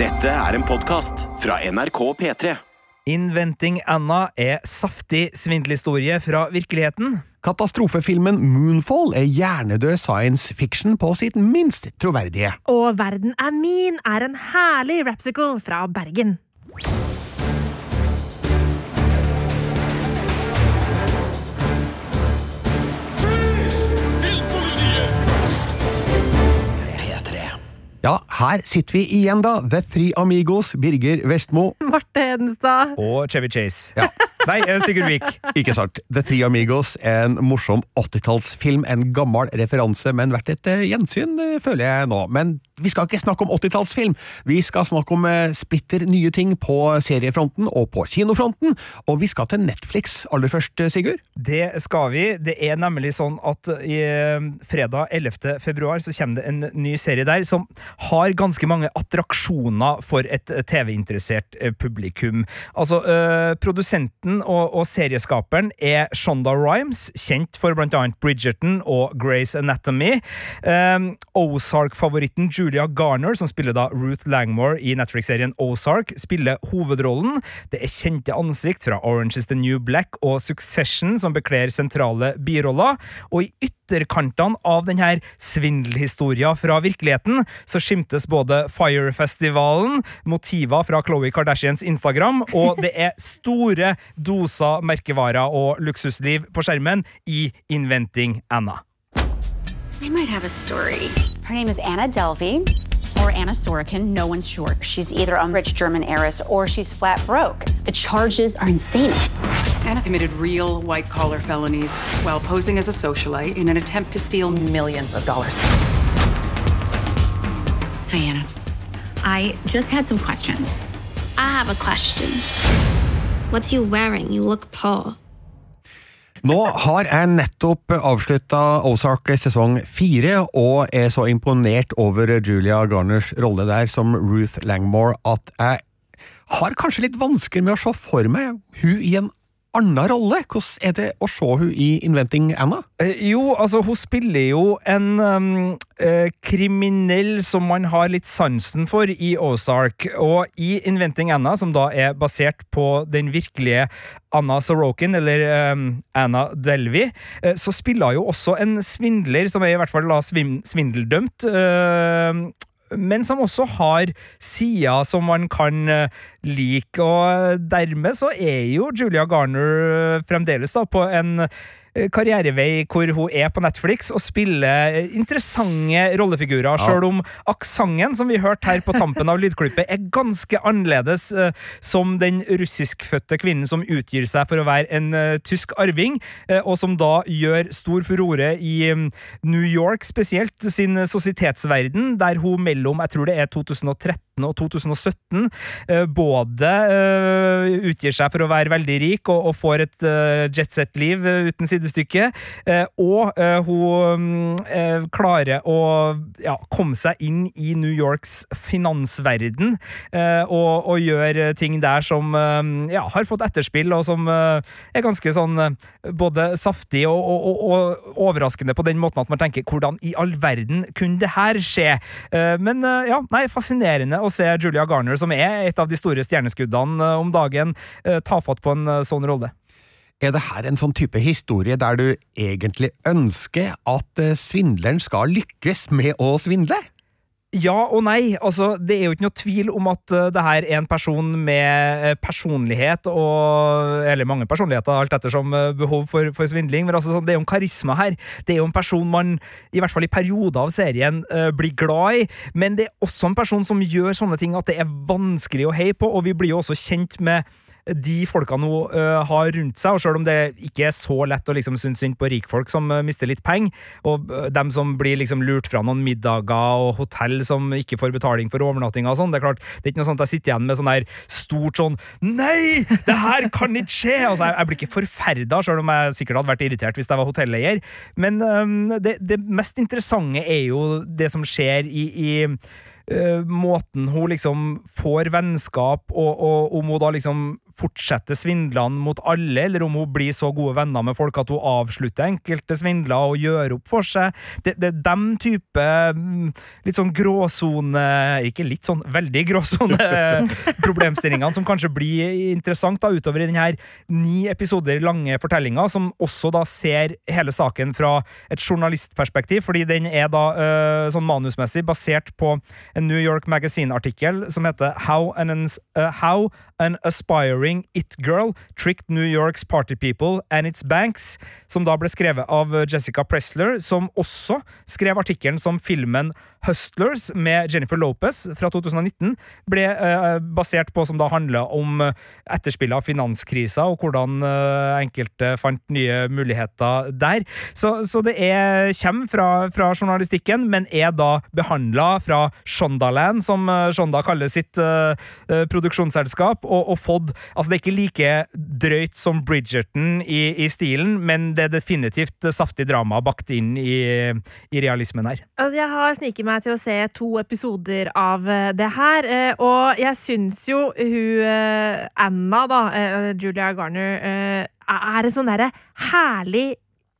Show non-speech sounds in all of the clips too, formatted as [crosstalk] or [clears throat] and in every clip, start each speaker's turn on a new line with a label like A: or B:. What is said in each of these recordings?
A: Dette er en podkast fra NRK P3.
B: Inventing Anna er saftig svindelhistorie fra virkeligheten.
C: Katastrofefilmen Moonfall er hjernedød science fiction på sitt minst troverdige.
D: Og Verden er min er en herlig rapsicle fra Bergen.
C: Ja, her sitter vi igjen, da. The Three Amigos, Birger Vestmo.
D: Marte Hedenstad.
B: Og Chevy Chase.
C: Ja.
B: Nei, eh, Sigurd Vik.
C: Ikke sant. The Three Amigos er en morsom 80-tallsfilm. En gammel referanse, men verdt et eh, gjensyn, eh, føler jeg nå. Men vi skal ikke snakke om 80-tallsfilm. Vi skal snakke om splitter nye ting på seriefronten og på kinofronten. Og vi skal til Netflix aller først, Sigurd.
B: Det skal vi. Det er nemlig sånn at i fredag 11. februar så kommer det en ny serie der som har ganske mange attraksjoner for et TV-interessert publikum. Altså, øh, produsenten og, og serieskaperen er Shonda Rhimes, kjent for annet Bridgerton og Grey's Anatomy. Um, Ozark-favoritten Julia Garner, som spiller da Ruth Langmore i Netflix-serien Ozark, spiller hovedrollen. Det er kjente ansikt fra Orange is the New Black og Succession som bekler sentrale biroller. Og i ytterkantene av denne svindelhistoria fra virkeligheten så skimtes både Fire-festivalen, motiver fra Khloe Kardashians Instagram, og det er store doser merkevarer og luksusliv på skjermen i Inventing Anna.
E: I might have a story. Her name is Anna Delvey or Anna Sorokin. No one's sure. She's either a rich German heiress or she's flat broke. The charges are insane.
F: Anna committed real white collar felonies while posing as a socialite in an attempt to steal millions of dollars.
E: Hi, Anna.
G: I just had some questions.
H: I have a question.
C: Nå har jeg nettopp avslutta Ozark sesong fire, og er så imponert over Julia Garners rolle der som Ruth Langmore at jeg har kanskje litt vansker med å se for meg hun i en annen rolle. Hvordan er det å se hun i Inventing Anna?
B: Eh, Jo, altså, hun spiller jo en um, eh, kriminell som man har litt sansen for i Ozark. Og i Inventing Anna, som da er basert på den virkelige Anna Sorokin, eller um, Anna Delvey, eh, så spiller hun jo også en svindler, som er i hvert fall da svindeldømt. eh, men som også har sider som man kan eh, like, og dermed så er jo Julia Garner eh, fremdeles da på en karrierevei hvor hun er på Netflix og spiller eh, interessante rollefigurer, selv om aksenten som vi hørte her på tampen av lydklippet, er ganske annerledes eh, som den russiskfødte kvinnen som utgir seg for å være en eh, tysk arving, eh, og som da gjør stor furore i mm, New York, spesielt sin sosietetsverden, der hun mellom, jeg tror det er 2013 og 2017, eh, både eh, utgir seg for å være veldig rik og, og får et uh, jetset-liv eh, uten sidestykke, eh, og eh, hun eh, klarer å ja, komme seg inn i New Yorks finansverden eh, og, og gjør ting der som eh, ja, har fått etterspill, og som eh, er ganske sånn eh, både saftig og, og, og, overraskende på den måten at man tenker hvordan i all verden kunne det her skje? Eh, men eh, ja, nei, fascinerende å se Julia Garner, som er et av de store stjerneskuddene eh, om dagen, eh, ta fatt på en eh, sånn rolle.
C: Er det her en sånn type historie der du egentlig ønsker at svindleren skal lykkes med å svindle?
B: Ja og nei. Altså, det er jo ikke noe tvil om at uh, det her er en person med uh, personlighet og Eller mange personligheter, alt ettersom uh, behov for, for svindling. Men altså, sånn, det er jo en karisma her. Det er jo en person man, i hvert fall i perioder av serien, uh, blir glad i. Men det er også en person som gjør sånne ting at det er vanskelig å heie på, og vi blir jo også kjent med de folkene hun uh, har rundt seg, og selv om det ikke er så lett å liksom synes synd på rikfolk som uh, mister litt penger, og uh, dem som blir liksom lurt fra noen middager og hotell som ikke får betaling for overnattinga og sånn, det er klart, det er ikke noe sånt jeg sitter igjen med sånn der stort sånn Nei! Det her kan ikke skje! Altså, jeg, jeg blir ikke forferda, selv om jeg sikkert hadde vært irritert hvis jeg var hotelleier, men um, det, det mest interessante er jo det som skjer i, i måten hun liksom får vennskap, og, og om hun da liksom fortsetter svindlene mot alle, eller om hun blir så gode venner med folk at hun avslutter enkelte svindler og gjør opp for seg. Det, det er dem type mm, litt sånn gråsone Ikke litt sånn, veldig gråsone [laughs] problemstillingene som kanskje blir interessant da utover i denne ni episoder lange fortellinga, som også da ser hele saken fra et journalistperspektiv, fordi den er da øh, sånn manusmessig basert på en New York Magazine-artikkel som heter How an, uh, How an Aspiring It Girl Tricked New Yorks Party People and Its Banks, som da ble skrevet av Jessica Pressler, som også skrev artikkelen som filmen Hustlers med Jennifer Lopez fra 2019 ble uh, basert på, som da handla om etterspillet av finanskrisa og hvordan uh, enkelte fant nye muligheter der. Så, så det er, kommer fra, fra, journalistikken, men er da behandla fra Shondaland, som uh, Shonda kaller sitt produksjonsselskap, og, og, fått Altså, det er ikke like drøyt som Bridgerton i, i stilen, men det er definitivt saftig drama bakt inn i, i realismen her.
D: Altså, jeg har sniket meg til å se to episoder av det her, og jeg syns jo hun Anna, da, Julia Garner, er en sånn derre herlig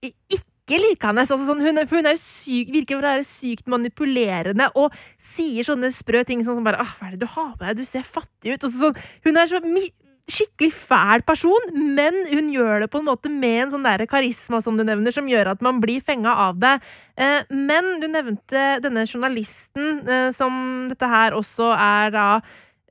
D: ikke likende. Altså sånn, hun, hun, er jo syk, virker å være sykt manipulerende og sier sånne sprø ting sånn som bare 'Hva er det du har på deg? Du ser fattig ut.' Sånn, hun er så skikkelig fæl person, men hun gjør det på en måte med en sånn der karisma som du nevner, som gjør at man blir fenga av det. Eh, men du nevnte denne journalisten, eh, som dette her også er da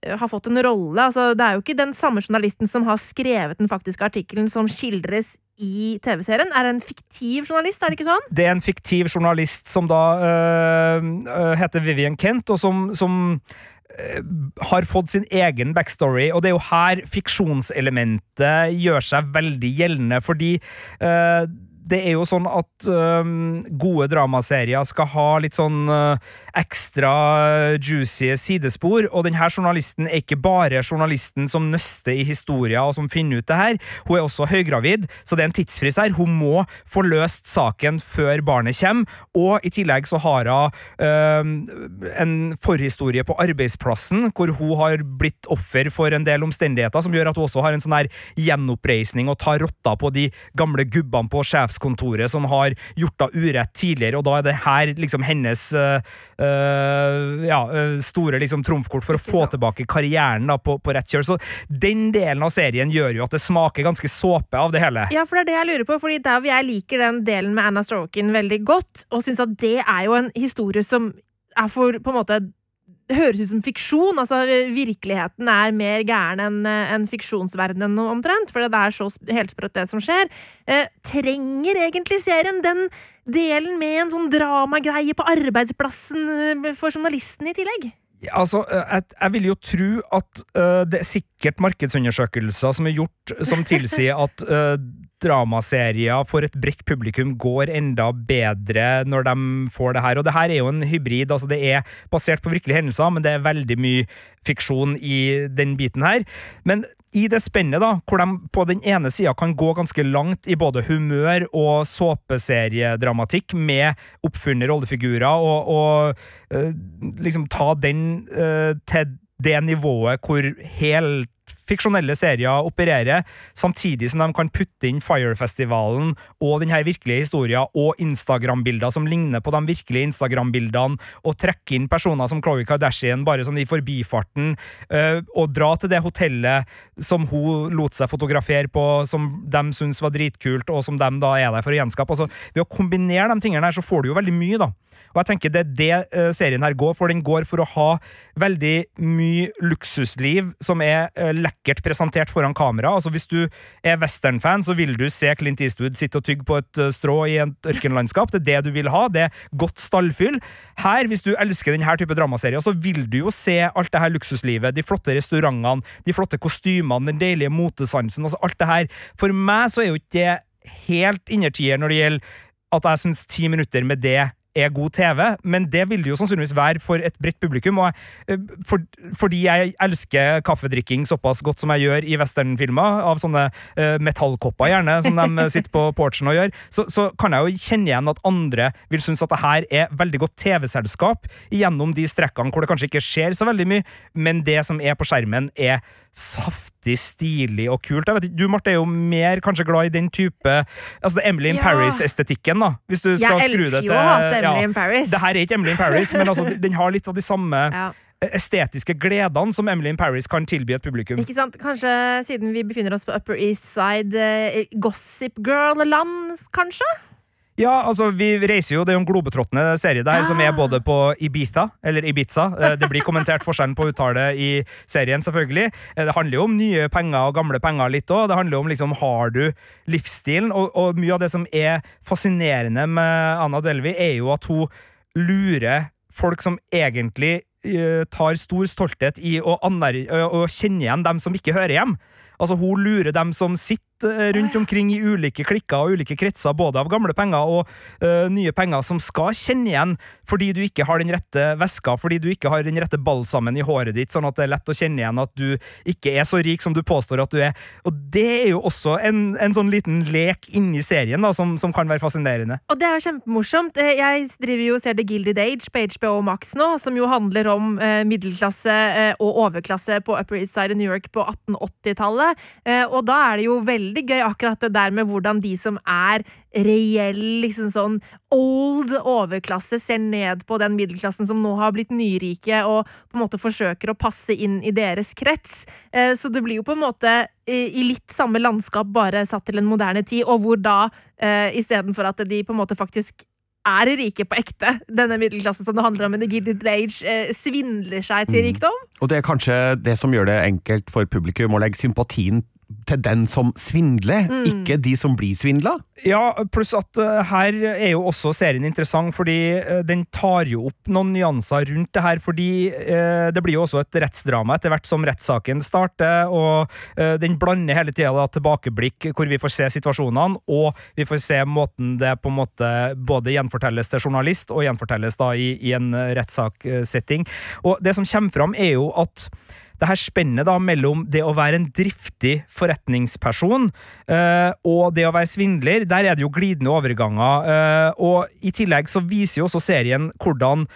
D: Eh, har fått en rolle. Altså, det er jo ikke den samme journalisten som har skrevet den faktiske artikkelen som skildres i TV-serien. Er det en fiktiv journalist, er det ikke sånn?
B: Det er en fiktiv journalist som da øh, heter Vivian Kent, og som, som har fått sin egen backstory, og det er jo her fiksjonselementet gjør seg veldig gjeldende, fordi øh, det er jo sånn at um, gode dramaserier skal ha litt sånn uh, ekstra juicy sidespor, og denne journalisten er ikke bare journalisten som nøster i historier og som finner ut det her, hun er også høygravid, så det er en tidsfrist her. Hun må få løst saken før barnet kommer, og i tillegg så har hun uh, en forhistorie på arbeidsplassen hvor hun har blitt offer for en del omstendigheter som gjør at hun også har en sånn her gjenoppreisning og tar rotta på de gamle gubbene på sjefs sjefskontoret som har gjort henne urett tidligere, og da er det her liksom hennes uh, uh, ja, store liksom trumfkort for å få tilbake karrieren da på, på rett kjør. Så den delen av serien gjør jo at det smaker ganske såpe av det hele.
D: Ja, for det er det jeg lurer på, fordi der jeg liker den delen med Anna Stroken veldig godt, og syns at det er jo en historie som er for på en måte høres ut som fiksjon. altså Virkeligheten er mer gæren enn en fiksjonsverdenen omtrent, for det er så helsprøtt, det som skjer. Eh, trenger egentlig serien den delen med en sånn dramagreie på arbeidsplassen eh, for journalisten i tillegg?
B: Altså, eh, jeg, jeg, vil jo tro at uh, det er sikkert markedsundersøkelser som er gjort som tilsier at uh, dramaserier for et bredt publikum går enda bedre når de får det her. Og det her er jo en hybrid. altså Det er basert på virkelige hendelser, men det er veldig mye fiksjon i den biten her. Men i det spennet, da, hvor de på den ene sida kan gå ganske langt i både humør og såpeseriedramatikk med oppfunne rollefigurer, og, og øh, liksom ta den øh, til det nivået hvor helt fiksjonelle serier opererer, samtidig som de kan putte inn Fire-festivalen og denne virkelige historien og Instagram-bilder som ligner på de virkelige Instagram-bildene, og trekke inn personer som Khloé Kardashian bare sånn i forbifarten, uh, og dra til det hotellet som hun lot seg fotografere på, som de syntes var dritkult, og som de da er der for å gjenskape. Altså, ved å kombinere de tingene her, så får du jo veldig mye, da. Og jeg tenker det er det uh, serien her går for. Den går for å ha veldig mye luksusliv som er uh, lekkert presentert foran kamera. Altså Hvis du er westernfan, så vil du se Clint Eastwood sitte og tygge på et uh, strå i et ørkenlandskap. Det er det du vil ha. Det er godt stallfyll. Her, hvis du elsker denne type dramaserier, så vil du jo se alt det her luksuslivet, de flotte restaurantene, de flotte kostymene, den deilige motesansen, altså alt det her. For meg så er jo ikke det helt innertier når det gjelder at jeg syns ti minutter med det er god TV, men det vil det jo sannsynligvis være for et bredt publikum. Og eh, for, fordi jeg elsker kaffedrikking såpass godt som jeg gjør i westernfilmer, av sånne uh, metallkopper gjerne, som de [laughs] sitter på porchen og gjør, så, så, kan jeg jo kjenne igjen at andre vil synes at det her er veldig godt TV-selskap gjennom de strekkene hvor det kanskje ikke skjer så veldig mye, men det som er på skjermen, er saft artig, stilig og kult. Jeg vet ikke, Du, Marte, er jo mer kanskje glad i den type Altså Emily in
D: Ja.
B: Paris-estetikken, da. Hvis du skal
D: Jeg
B: skru det
D: elsker
B: til
D: jo å hate Emily in Paris.
B: Det her er ikke Emily in Paris, men altså, [laughs] den har litt av de samme
D: Ja.
B: estetiske gledene som Emily in Paris kan tilby et publikum.
D: Ikke sant? Kanskje siden vi befinner oss på Upper East Side, eh, Gossip Girl-land, kanskje?
B: Ja, altså, vi reiser jo, Det er jo en globetrottende serie der, som er
D: Ah.
B: både på Ibiza, eller Ibiza. Eh, Det blir kommentert forskjellen på uttale i serien, selvfølgelig. Eh, Det handler jo om nye penger og gamle penger litt òg. Det handler jo om liksom, har du livsstilen? Og, og mye av det som er fascinerende med Anna Delvi, er jo at hun lurer folk som egentlig uh, tar stor stolthet i å, å kjenne igjen dem som ikke hører hjem. Altså, Hun lurer dem som sitter rundt omkring i ulike klikker og ulike kretser, både av gamle penger og uh, nye penger, som skal kjenne igjen fordi du ikke har den rette veska, fordi du ikke har den rette balsamen i håret ditt, sånn at det er lett å kjenne igjen at du ikke er så rik som du påstår at du er. Og det er jo også en, en sånn liten lek inni serien da, som, som kan være fascinerende.
D: Og det er jo kjempemorsomt. Eh, Jeg driver jo og ser The Gilded Age på HBO Max nå, som jo handler om eh, middelklasse eh, og overklasse på Upper East Side i New York på 1880-tallet. Eh, og da er det jo veldig gøy akkurat det der med hvordan de som er reell, liksom sånn old overklasse, ser ned på den middelklassen som nå har blitt nyrike, og på en måte forsøker å passe inn i deres krets. Eh, så det blir jo på en måte i, i litt samme landskap, bare satt til en moderne tid, og hvor da eh, istedenfor at de på en måte faktisk er rike på ekte, denne middelklassen som det handler om i The Gilded Age, eh, svindler seg til rikdom.
C: Og det er kanskje det som gjør det enkelt for publikum å legge sympatien til den som svindler, ikke de som blir svindla.
B: Ja, pluss at eh, her er jo også serien interessant, fordi eh, den tar jo opp noen nyanser rundt det her. Fordi eh, det blir jo også et rettsdrama etter hvert som rettssaken starter, og den blander hele tida tilbakeblikk hvor vi får se situasjonene, og vi får se måten det på en måte både gjenfortelles til journalist og gjenfortelles da i, i en rettssakssetting. Og det som kommer fram, er jo at det her spennet da mellom det å være en driftig forretningsperson uh, og det å være svindler, der er det jo glidende overganger. Uh, og i tillegg så viser jo også serien hvordan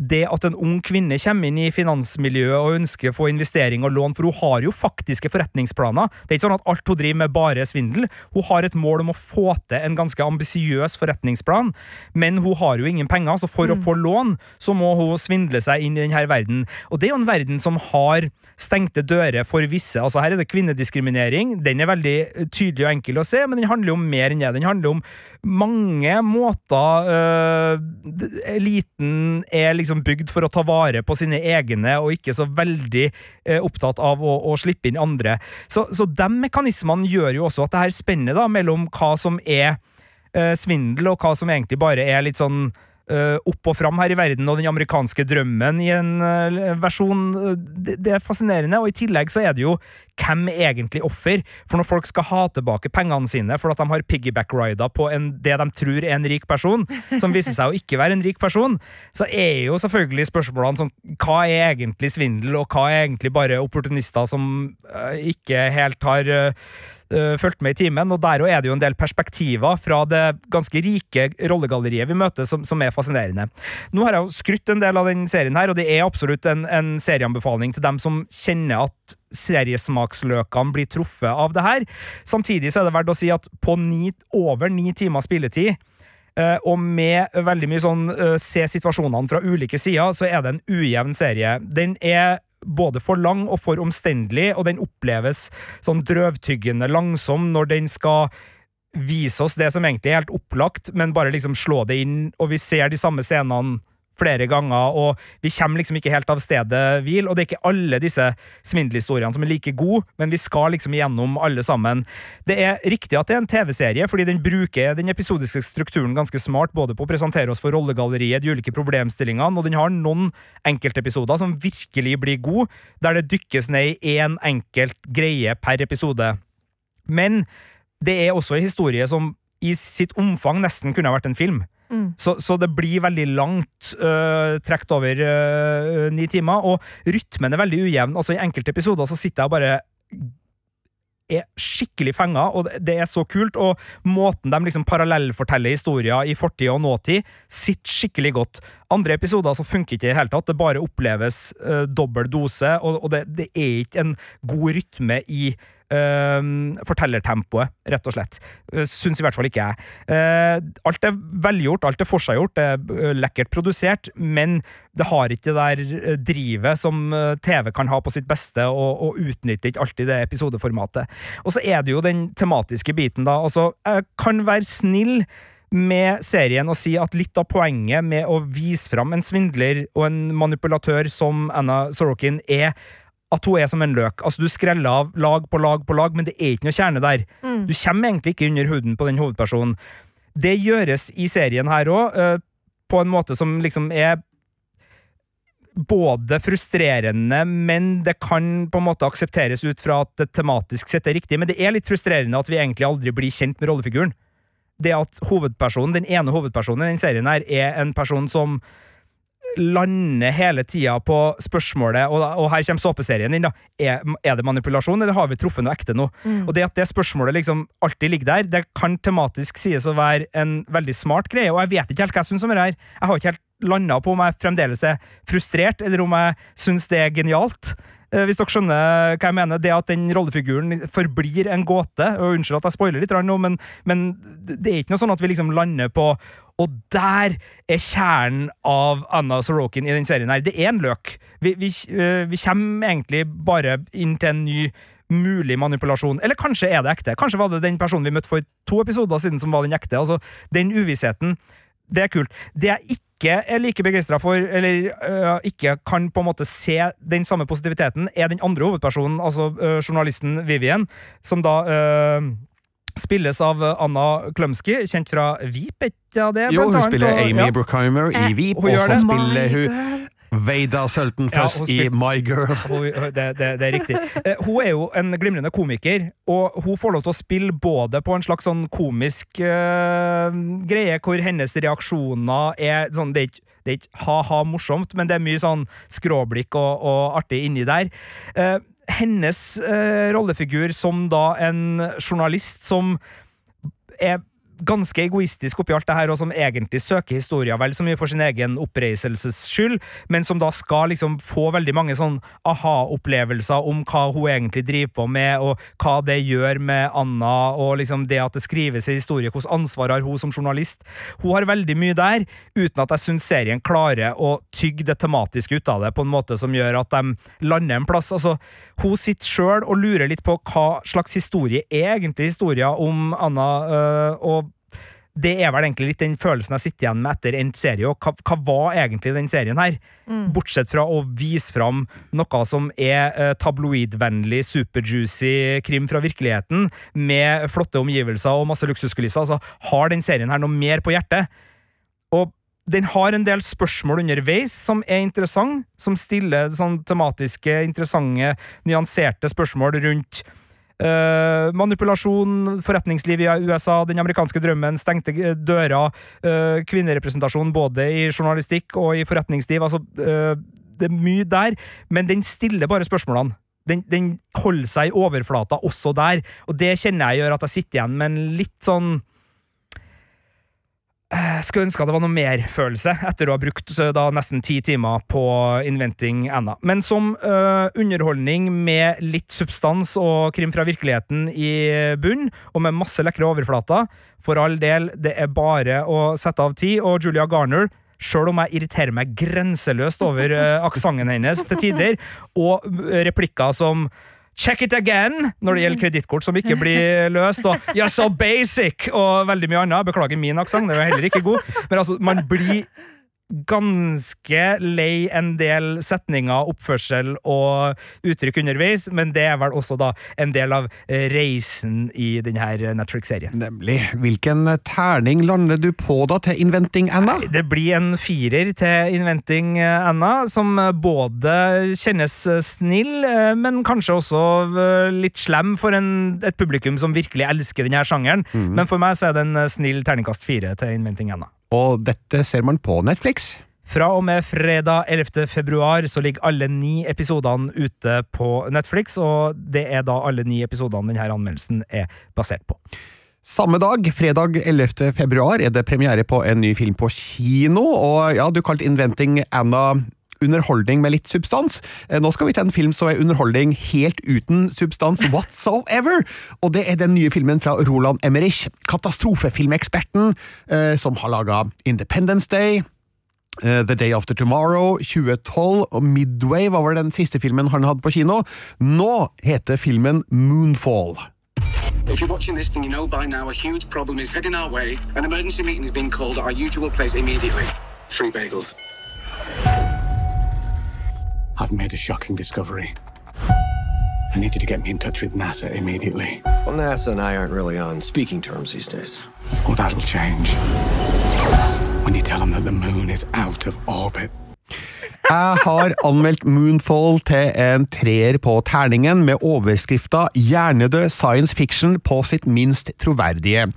B: det at en ung kvinne kommer inn i finansmiljøet og ønsker å få investering og lån, for hun har jo faktiske forretningsplaner. Det er ikke sånn at alt hun driver med, bare er svindel. Hun har et mål om å få til en ganske ambisiøs forretningsplan, men hun har jo ingen penger, så for å få lån, så må hun svindle seg inn i denne verden. Og det er jo en verden som har stengte dører for visse. Altså Her er det kvinnediskriminering. Den er veldig tydelig og enkel å se, men den handler om mer enn det. Den handler om mange måter øh, eliten er liksom bygd for å ta vare på sine egne, og ikke så veldig eh, opptatt av å, å slippe inn andre. Så, så de mekanismene gjør jo også at det her spennet mellom hva som er eh, svindel, og hva som egentlig bare er litt sånn opp og fram her i verden, og den amerikanske drømmen i en øh, versjon. øh, Det, det er fascinerende, og i tillegg så er det jo hvem egentlig offer? For når folk skal ha tilbake pengene sine for at de har piggyback-rida på en, det de tror er en rik person, som viser seg å ikke være en rik person, så er jo selvfølgelig spørsmålene sånn Hva er egentlig svindel, og hva er egentlig bare opportunister som uh, ikke helt har øh, øh, fulgt med i timen, og der òg er det jo en del perspektiver fra det ganske rike rollegalleriet vi møter, som, som er fascinerende. Nå har jeg jo skrytt en del av den serien her, og det er absolutt en, en serieanbefaling til dem som kjenner at seriesmaksløkene blir truffet av det her. Samtidig så er det verdt å si at på ni, over ni timer spilletid, eh, og med veldig mye sånn eh, se situasjonene fra ulike sider, så er det en ujevn serie. Den er både for lang og for omstendelig, og den oppleves sånn drøvtyggende langsom når den skal vise oss det som egentlig er helt opplagt, men bare liksom slå det inn, og vi ser de samme scenene flere ganger, og vi kommer liksom ikke helt av stedet hvil, og det er ikke alle disse svindelhistoriene som er like gode, men vi skal liksom igjennom alle sammen. Det er riktig at det er en TV-serie, fordi den bruker den episodiske strukturen ganske smart, både på å presentere oss for rollegalleriet, de ulike problemstillingene, og den har noen enkeltepisoder som virkelig blir gode, der det dykkes ned i én enkelt greie per episode. Men det er også en historie som i sitt omfang nesten kunne ha vært en film. Så, så det blir veldig langt, uh, trukket over uh, ni timer, og rytmen er veldig ujevn. Altså I enkelte episoder så sitter jeg og bare er skikkelig fenga, og det er så kult. Og måten de liksom parallellforteller historier i fortid og nåtid, sitter skikkelig godt. Andre episoder så funker ikke i det hele tatt. Det bare oppleves uh, dobbel dose, og, og det, det er ikke en god rytme i uh, fortellertempoet, rett og slett. Uh, Syns i hvert fall ikke jeg. Uh, alt er velgjort, alt er forseggjort, det er uh, lekkert produsert, men det har ikke det der drivet som TV kan ha på sitt beste, og, og utnytter ikke alltid det episodeformatet. Og så er det jo den tematiske biten, da. Altså, jeg kan være snill med serien og si at litt av poenget med å vise fram en svindler og en manipulatør som Anna Sorokin er at hun er som en løk. Altså, du skreller av lag på lag på lag, men det er ikke noe kjerne der. Du kommer egentlig ikke under huden på den hovedpersonen. Det gjøres i serien her òg, på en måte som liksom er både frustrerende, men det kan på en måte aksepteres ut fra at det tematisk sett er riktig. Men det er litt frustrerende at vi egentlig aldri blir kjent med rollefiguren. Det at hovedpersonen, den ene hovedpersonen i den serien her, er en person som lander hele tida på spørsmålet, og, og her kommer såpeserien inn, da. Er, er det manipulasjon, eller har vi truffet noe ekte nå? Og det at det spørsmålet liksom alltid ligger der, det kan tematisk sies å være en veldig smart greie, og jeg vet ikke helt hva jeg syns om det her. Jeg har ikke helt landa på om jeg fremdeles er frustrert, eller om jeg syns det er genialt. Eh, Hvis dere skjønner hva jeg mener, det at den rollefiguren forblir en gåte og Unnskyld at jeg spoiler litt, nå, men, men det er ikke noe sånn at vi liksom lander på Og der er kjernen av Anna Sorokin i den serien her. Det er en løk. Vi, vi, eh, vi kommer egentlig bare inn til en ny mulig manipulasjon. Eller kanskje er det ekte. Kanskje var det den personen vi møtte for to episoder siden som var den ekte. Altså, den uvissheten, det er kult. Det jeg ikke er like begeistra for, eller uh, ikke kan på en måte se den samme positiviteten, er den andre hovedpersonen, altså uh, journalisten Vivian, som da uh, spilles av Anna Klumsky, kjent fra Veep, ikke det?
C: Jo, hun
B: annet,
C: spiller
B: og-
C: Amy
B: ja.
C: Bruckheimer i Veep, og så spiller hun
D: girl.
C: Veida Sultenfuss
B: Ja,
C: i My Girl.
B: Hun- Det, det, det er riktig. Eh, Hun er jo en glimrende komiker, og hun får lov til å spille både på en slags sånn komisk uh, greie, hvor hennes reaksjoner er sånn Det er ikke, det er ikke ha-ha morsomt, men det er mye sånn skråblikk og, og artig inni der. Eh, hennes eh, rollefigur som da en journalist som er ganske egoistisk oppi alt det her, og som egentlig søker historier vel så mye for sin egen oppreiselses skyld, men som da skal liksom få veldig mange sånn aha-opplevelser om hva hun egentlig driver på med, og hva det gjør med Anna, og liksom det at det skrives en historie, hvordan ansvar har hun som journalist. Hun har veldig mye der, uten at jeg syns serien klarer å tygge det tematiske ut av det på en måte som gjør at de lander en plass. Altså, hun sitter sjøl og lurer litt på hva slags historie er egentlig historia om Anna, øh, og det er vel egentlig litt den følelsen jeg sitter igjen med etter endt serie. Og hva, hva var egentlig den serien her? Bortsett fra å vise fram noe som er eh, tabloidvennlig, superjuicy krim fra virkeligheten, med flotte omgivelser og masse luksuskulisser, Altså, har den serien her noe mer på hjertet. Og den har en del spørsmål underveis som er interessant, som stiller sånn tematiske, interessante, nyanserte spørsmål rundt eh, manipulasjon, forretningsliv i USA, den amerikanske drømmen, stengte eh, dører, uh, kvinnerepresentasjon både i journalistikk og i forretningsliv. Altså, uh, det er mye der, men den stiller bare spørsmålene. Den, den holder seg i overflata også der, og det kjenner jeg gjør at jeg sitter igjen med en litt sånn skulle ønske det var noe mer følelse etter å ha brukt eh, da nesten ti timer på Inventing Anna. Men som eh, underholdning med litt substans og krim fra virkeligheten i bunn, og med masse lekre overflater, for all del, det er bare å sette av tid. Og Julia Garner Sjøl om jeg irriterer meg grenseløst over uh, aksenten hennes til tider, og eh, replikker som Check it again! Når det gjelder kredittkort som ikke blir løst. Og You're so basic! Og veldig mye annet. Beklager min aksent, den er heller ikke god. Men altså, man blir ganske lei en del setninger, oppførsel og uttrykk underveis, men det er vel også da en del av reisen i denne Netflix-serien.
C: Nemlig. Hvilken terning lander du på da til Inventing Anna?
B: Det blir en firer til Inventing Anna, som både kjennes snill, eh, men kanskje også eh, litt slem for en, et publikum som virkelig elsker denne sjangeren. Men for meg så er det en snill terningkast fire til Inventing Anna.
C: Og dette ser man på Netflix.
B: Fra og med fredag 11. februar så ligger alle ni episodene ute på Netflix, og det er da alle ni episodene denne anmeldelsen er basert på.
C: Samme dag, fredag 11. februar, er det premiere på en ny film på kino, og ja, du kalte Inventing Anna underholdning med litt substans. Eh, Nå skal vi til en film som er underholdning helt uten substans whatsoever, og det er den nye filmen fra Roland Emmerich, katastrofefilmeksperten, eh, som har laga Independence Day. eh, The Day After Tomorrow, 2012 og Midway var vel den siste filmen han hadde på kino. Nå heter filmen Moonfall.
I: If you're watching this, then you know by now a huge problem is heading our way. An emergency meeting is being called at our usual place immediately. Free bagels. I've made a shocking discovery. I need you to get me in touch with NASA immediately.
J: Well, NASA and I aren't really on speaking terms these days.
I: Well, that'll change. When you tell them that the moon is out of orbit.
C: Jeg har anmeldt Moonfall til en treer på terningen med overskrifta 'Hjernedød science fiction på sitt minst troverdige'.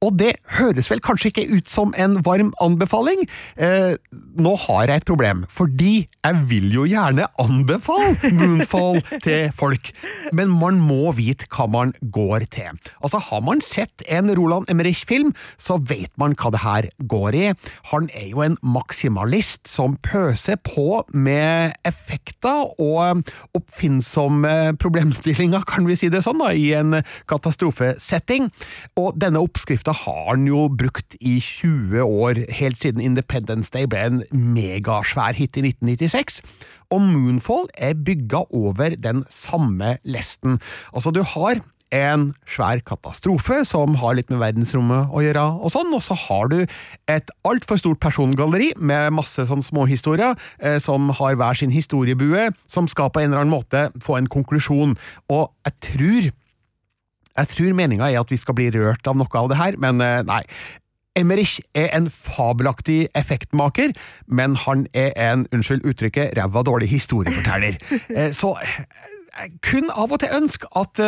C: Og det høres vel kanskje ikke ut som en varm anbefaling? Eh, nå har jeg et problem, fordi jeg vil jo gjerne anbefale Moonfall [laughs] til folk, men man må vite hva man går til. Altså, Har man sett en Roland Emmerich-film, så vet man hva det her går i. Han er jo en maksimalist som pøser på med effekter og oppfinnsomme problemstillinger, kan vi si det sånn, da, i en katastrofesetting. Og denne oppskrifta har han jo brukt i 20 år, helt siden Independence Day ble en megasvær hit i 1996. Og Moonfall er bygga over den samme lesten. Altså, du har en svær katastrofe som har litt med verdensrommet å gjøre, og sånn, og så har du et altfor stort persongalleri med masse sånn småhistorier eh, som har hver sin historiebue, som skal på en eller annen måte få en konklusjon. Og jeg tror jeg tror meninga er at vi skal bli rørt av noe av det her, men eh, nei. Emmerich er en fabelaktig effektmaker, men han er en, unnskyld uttrykket, ræva dårlig historieforteller. [laughs] Eh, Så jeg kunne av og til ønske at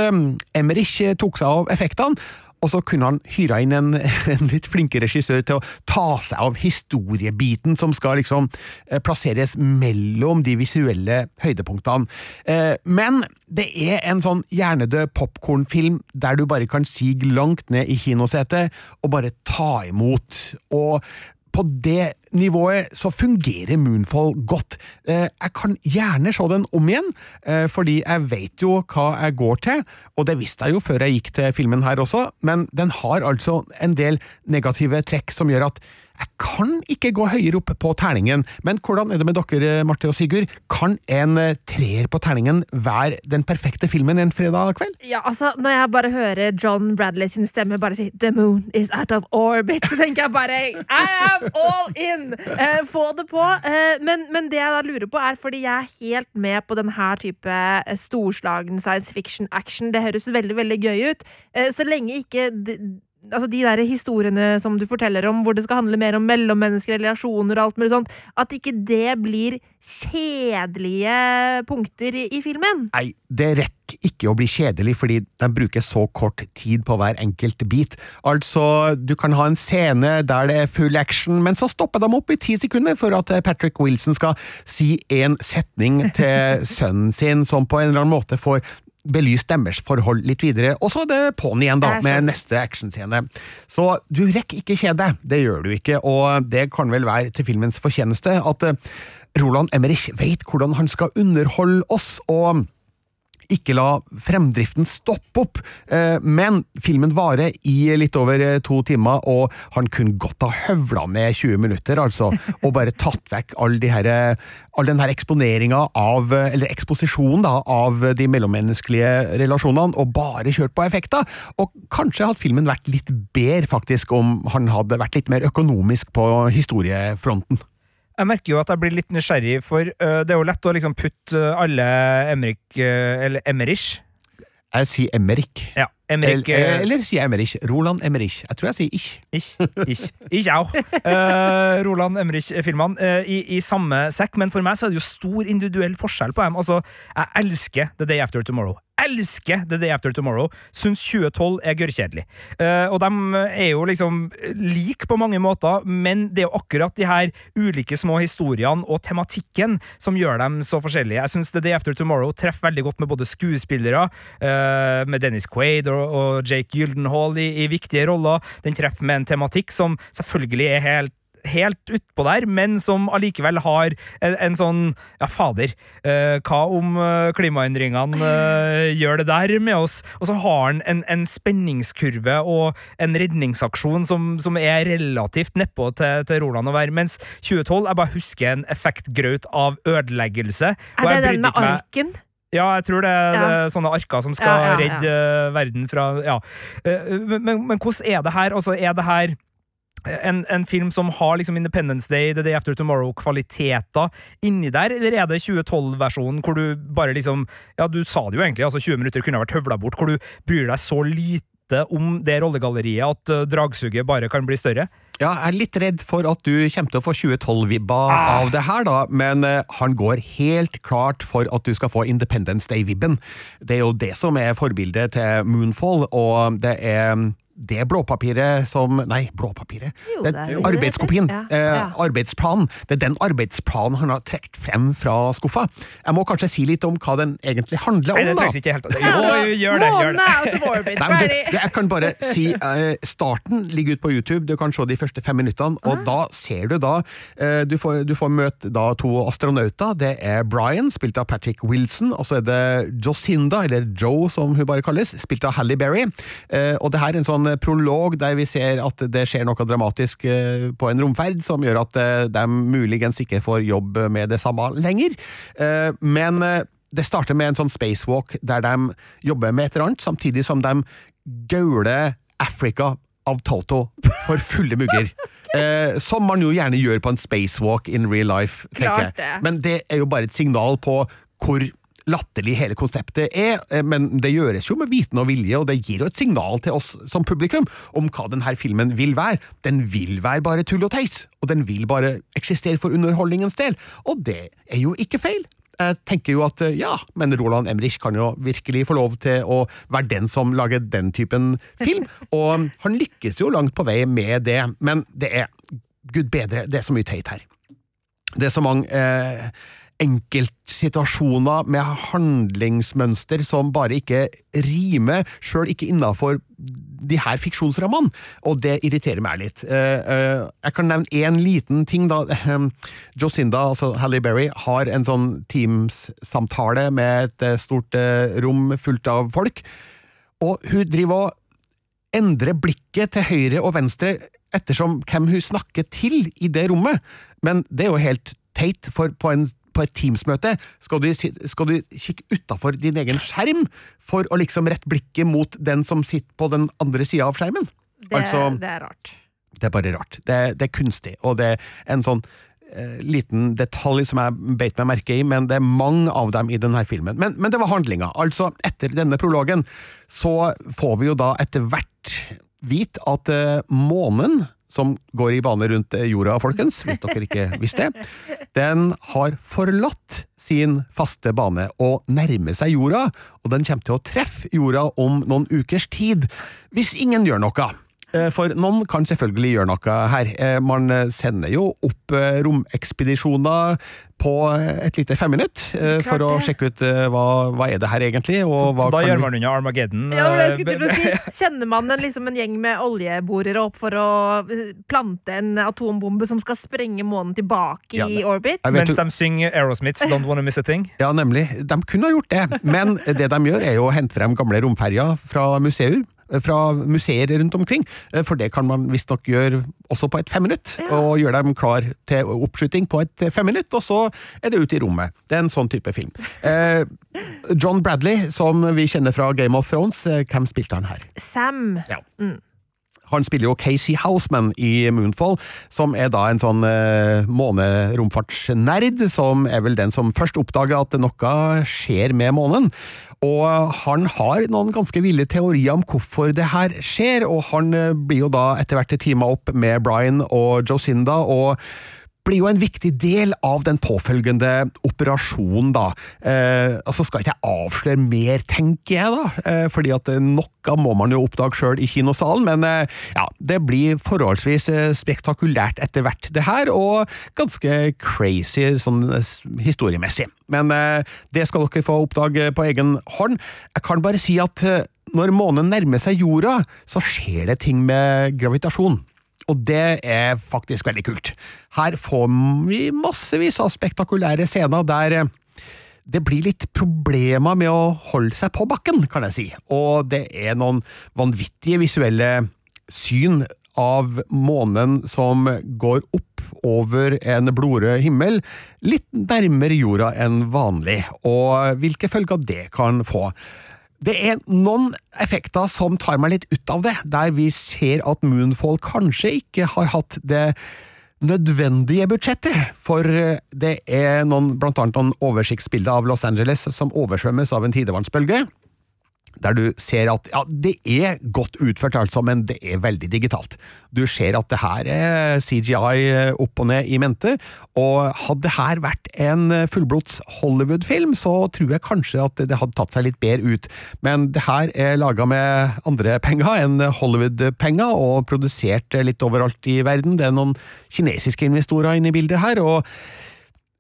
C: Emmerich tok seg av effektene, og så kunne han hyra inn en, [laughs] en litt flinke regissør til å ta seg av historiebiten som skal liksom eh, plasseres mellom de visuelle høydepunktene. Eh, Men det er en sånn hjernedød popkornfilm der du bare kan sige langt ned i kinosetet og bare ta imot. Og på det nivået så fungerer Moonfall godt. Eh, Jeg kan gjerne se den om igjen, eh, fordi jeg vet jo hva jeg går til, og det visste jeg jo før jeg gikk til filmen her også, men den har altså en del negative trekk som gjør at jeg kan ikke gå høyere opp på terningen, men hvordan er det med dere, Marte og Sigurd? Kan en eh, treer på terningen være den perfekte filmen en fredag kveld?
D: Ja, altså, Når jeg bare hører John Bradley sin stemme bare si 'The moon is out of orbit', så tenker jeg bare I am all in! Eh, få det på. Eh, men, men det jeg da lurer på, er fordi jeg er helt med på denne type eh, storslagen science fiction action. Det høres veldig, veldig gøy ut. Eh, så lenge ikke Altså De der historiene som du forteller om, hvor det skal handle mer om mellommenneskelige relasjoner og alt mulig sånt, at ikke det blir kjedelige punkter i, i filmen.
C: Nei, det rekker ikke å bli kjedelig, fordi de bruker så kort tid på hver enkelt bit. Altså, du kan ha en scene der det er full action, men så stopper de opp i ti sekunder for at Patrick Wilson skal si en setning til [laughs] sønnen sin, som på en eller annen måte får belyst deres forhold litt videre, og så er det på'n igjen, da, med neste actionscene. Så du rekker ikke kjede, det gjør du ikke, og det kan vel være til filmens fortjeneste at eh, Roland Emmerich vet hvordan han skal underholde oss, og ikke la fremdriften stoppe opp, eh, men filmen varer i litt over eh, to timer, og han kunne godt ha høvla ned 20 minutter, altså, og bare tatt vekk all, de her, eh, all den her eksponeringa av, eller eksposisjonen da, av de mellommenneskelige relasjonene, og bare kjørt på effekter, og kanskje hadde filmen vært litt bedre, faktisk, om han hadde vært litt mer økonomisk på historiefronten.
B: Jeg merker jo at jeg blir litt nysgjerrig, for uh, det er jo lett å liksom putte øh, alle Emrik uh, Eller Emmerich.
C: Jeg sier Emmerich.
B: Ja, Emmerich
C: eller, eller sier Emmerich. Roland Emmerich. Jeg tror jeg sier ich.
B: Ich, ich, ich au. Uh, Roland Emmerich-filmene uh, i, i samme sekk, men for meg så er det jo stor individuell forskjell på dem. Altså, jeg elsker The Day After Tomorrow. Elsker The Day After Tomorrow, syns 2012 er gørrkjedelig. Uh, og de er jo liksom like på mange måter, men det er jo akkurat de her ulike små historiene og tematikken som gjør dem så forskjellige. Jeg syns The Day After Tomorrow treffer veldig godt med både skuespillere, uh, med Dennis Quaid og, Jake Gyldenhall i, i viktige roller. Den treffer med en tematikk som selvfølgelig er helt helt utpå der, men som allikevel har en, en sånn Ja, fader, uh, hva om uh, klimaendringene uh, gjør det der med oss? Og så har han en, en spenningskurve og en redningsaksjon som, som er relativt nedpå til, til Roland å være, mens 2012 Jeg bare husker en effektgraut av ødeleggelse.
D: Er det den med arken?
B: Ja, jeg tror det er
D: Ja.
B: sånne arker som skal
D: Ja, ja,
B: redde eh, verden fra Ja. Eh, men, men, men hvordan er det her? Altså, er det her en, en film som har liksom Independence Day, The Day After Tomorrow-kvaliteter inni der, eller er det 2012-versjonen hvor du bare liksom Ja, du sa det jo egentlig, altså 20 minutter kunne ha vært høvla bort, hvor du bryr deg så lite om det rollegalleriet at uh, dragsuget bare kan bli større?
C: Ja, jeg er litt redd for at du kommer til å få 2012-vibba av det her, da, men uh, han går helt klart for at du skal få Independence Day-vibben. Det er jo det som er forbildet til Moonfall, og det er det blåpapiret som Nei, blåpapiret?
D: Jo,
C: Den
D: det er det det
C: arbeidskopien.
D: Ja,
C: Eh,
D: ja.
C: arbeidsplanen. Det er den arbeidsplanen han har trukket frem fra skuffa. Jeg må kanskje si litt om hva den egentlig handler om,
B: Nei, det trengs ikke helt. Jo, gjør det! Gjør det.
C: Nei, men du, jeg kan bare si eh, Starten ligger ute på YouTube. Du kan se de første fem minuttene. Og
D: Ah.
C: da ser du da eh, du, får, du får møte da to astronauter. Det er Brian, spilt av Patrick Wilson. Og så er det Jocinda, eller Joe som hun bare kalles, spilt av Halle Berry. Eh, og det her er en sånn prolog der vi ser at det skjer noe dramatisk eh, på en romferd som gjør at eh, de muligens ikke får jobb med det samme lenger. Eh, men eh, det starter med en sånn spacewalk der de jobber med et eller annet, samtidig som de gauler Africa av Toto for fulle mugger. [laughs] Eh, som man jo gjerne gjør på en spacewalk in real life. tenker jeg. Men det er jo bare et signal på hvor latterlig hele konseptet er, eh, men det gjøres jo med viten og vilje, og det gir jo et signal til oss som publikum om hva denne filmen vil være. Den vil være bare tull og tøys, og den vil bare eksistere for underholdningens del, og det er jo ikke feil. Jeg tenker jo at eh, ja, men Roland Emrich kan jo virkelig få lov til å være den som lager den typen film, og han lykkes jo langt på vei med det, men det er gud bedre, det er så mye teit her. Det er så mange eh, enkeltsituasjoner med handlingsmønster som bare ikke rimer, sjøl ikke innafor de her fiksjonsrammene, og det irriterer meg litt. Eh, eh, jeg kan nevne én liten ting, da. Eh, Jocinda, altså Halle Berry, har en sånn Teams-samtale med et eh, stort rom fullt av folk, og hun driver og endre blikket til høyre og venstre ettersom hvem hun snakker til i det rommet. Men det er jo helt teit, for på, en, på et Teams-møte skal du, skal du kikke utafor din egen skjerm for å liksom rette blikket mot den som sitter på den andre sida av skjermen.
D: Det,
C: altså,
D: det er rart.
C: det er bare rart. Det, det er kunstig, og det er en sånn eh, liten detalj som jeg beit meg merke i, men det er mange av dem i denne filmen. Men, men det var handlinga. Altså, etter denne prologen så får vi jo da etter hvert vite at eh, månen, som går i bane rundt jorda, folkens, hvis dere ikke visste det, den har forlatt sin faste bane og nærmer seg jorda, og den kommer til å treffe jorda om noen ukers tid, hvis ingen gjør noe. Eh, For noen kan selvfølgelig gjøre noe her. Eh, Man sender jo opp eh, romekspedisjoner på et lite femminutt for å sjekke ut hva, hva er det her egentlig, og
B: Så,
C: hva
B: så da gjør man unna Armageddon.
D: Ja, jeg skulle til å si. [laughs] Kjenner man en, liksom en gjeng med oljeborere opp for å plante en atombombe som skal sprenge månen tilbake
C: Ja,
D: i orbit?
B: Mens de synger Aerosmiths Don't Wanna Miss a Thing.
C: Ja, nemlig. De kunne ha gjort det, men det de gjør er jo å hente frem gamle romferjer fra museer. Fra museer rundt omkring, eh, for det kan man visstnok gjøre også på et femminutt. Og gjøre dem klar til oppskyting på et femminutt, og så er det ut i rommet. Det er en sånn type film. [laughs] Eh, John Bradley, som vi kjenner fra Game of Thrones, eh, hvem spilte han her?
D: Sam.
C: Ja. Han spiller jo Casey Houseman i Moonfall, som er da en sånn eh, måneromfartsnerd, som er vel den som først oppdager at noe skjer med månen. Og han har noen ganske ville teorier om hvorfor det her skjer, og han eh, blir jo da etter hvert teama opp med Brian og Josinda, og blir jo en viktig del av den påfølgende operasjonen, da. Eh, altså skal ikke jeg avsløre mer, tenker jeg, da, eh, fordi at noe må man jo oppdage sjøl i kinosalen, men eh, ja, det blir forholdsvis eh, spektakulært etter hvert, det her, og ganske crazy sånn eh, historiemessig. Men eh, det skal dere få oppdage på egen hånd. Jeg kan bare si at eh, når månen nærmer seg jorda, så skjer det ting med gravitasjon. Og det er faktisk veldig kult. Her får vi massevis av spektakulære scener der eh, det blir litt problemer med å holde seg på bakken, kan jeg si. Og det er noen vanvittige visuelle syn av månen som går opp over en blodrød himmel, litt nærmere jorda enn vanlig, og hvilke følger det kan få. Det er noen effekter som tar meg litt ut av det, der vi ser at Moonfall kanskje ikke har hatt det nødvendige budsjettet, for det er noen, blant annet noen oversiktsbilder av Los Angeles som oversvømmes av en tidevannsbølge der du ser at ja, det er godt utført, altså, men det er veldig digitalt. Du ser at det her er CGI opp og ned i mente, og hadde det her vært en fullblods Hollywood-film, så tror jeg kanskje at det hadde tatt seg litt bedre ut, men det her er laga med andre penger enn Hollywood-penger, og produsert litt overalt i verden. Det er noen kinesiske investorer inne i bildet her, og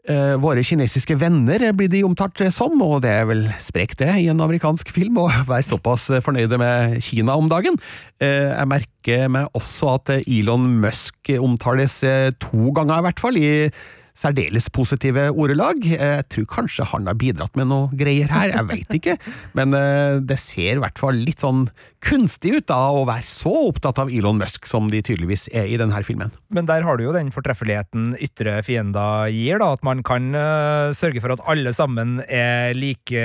C: Eh, våre kinesiske venner blir de omtalt som, og det er vel sprekt det i en amerikansk film å [laughs] være såpass fornøyde med Kina om dagen. Eh, jeg merker meg også at Elon Musk omtales eh, to ganger, i hvert fall, i særdeles positive ordelag. Jeg tror kanskje han har bidratt med noe greier her, jeg veit ikke, [laughs] men det ser i hvert fall litt sånn kunstig ut da, å være så opptatt av Elon Musk som de tydeligvis er i denne filmen.
B: Men der har du jo den fortreffeligheten ytre fiender gir, da, at man kan uh, sørge for at alle sammen er like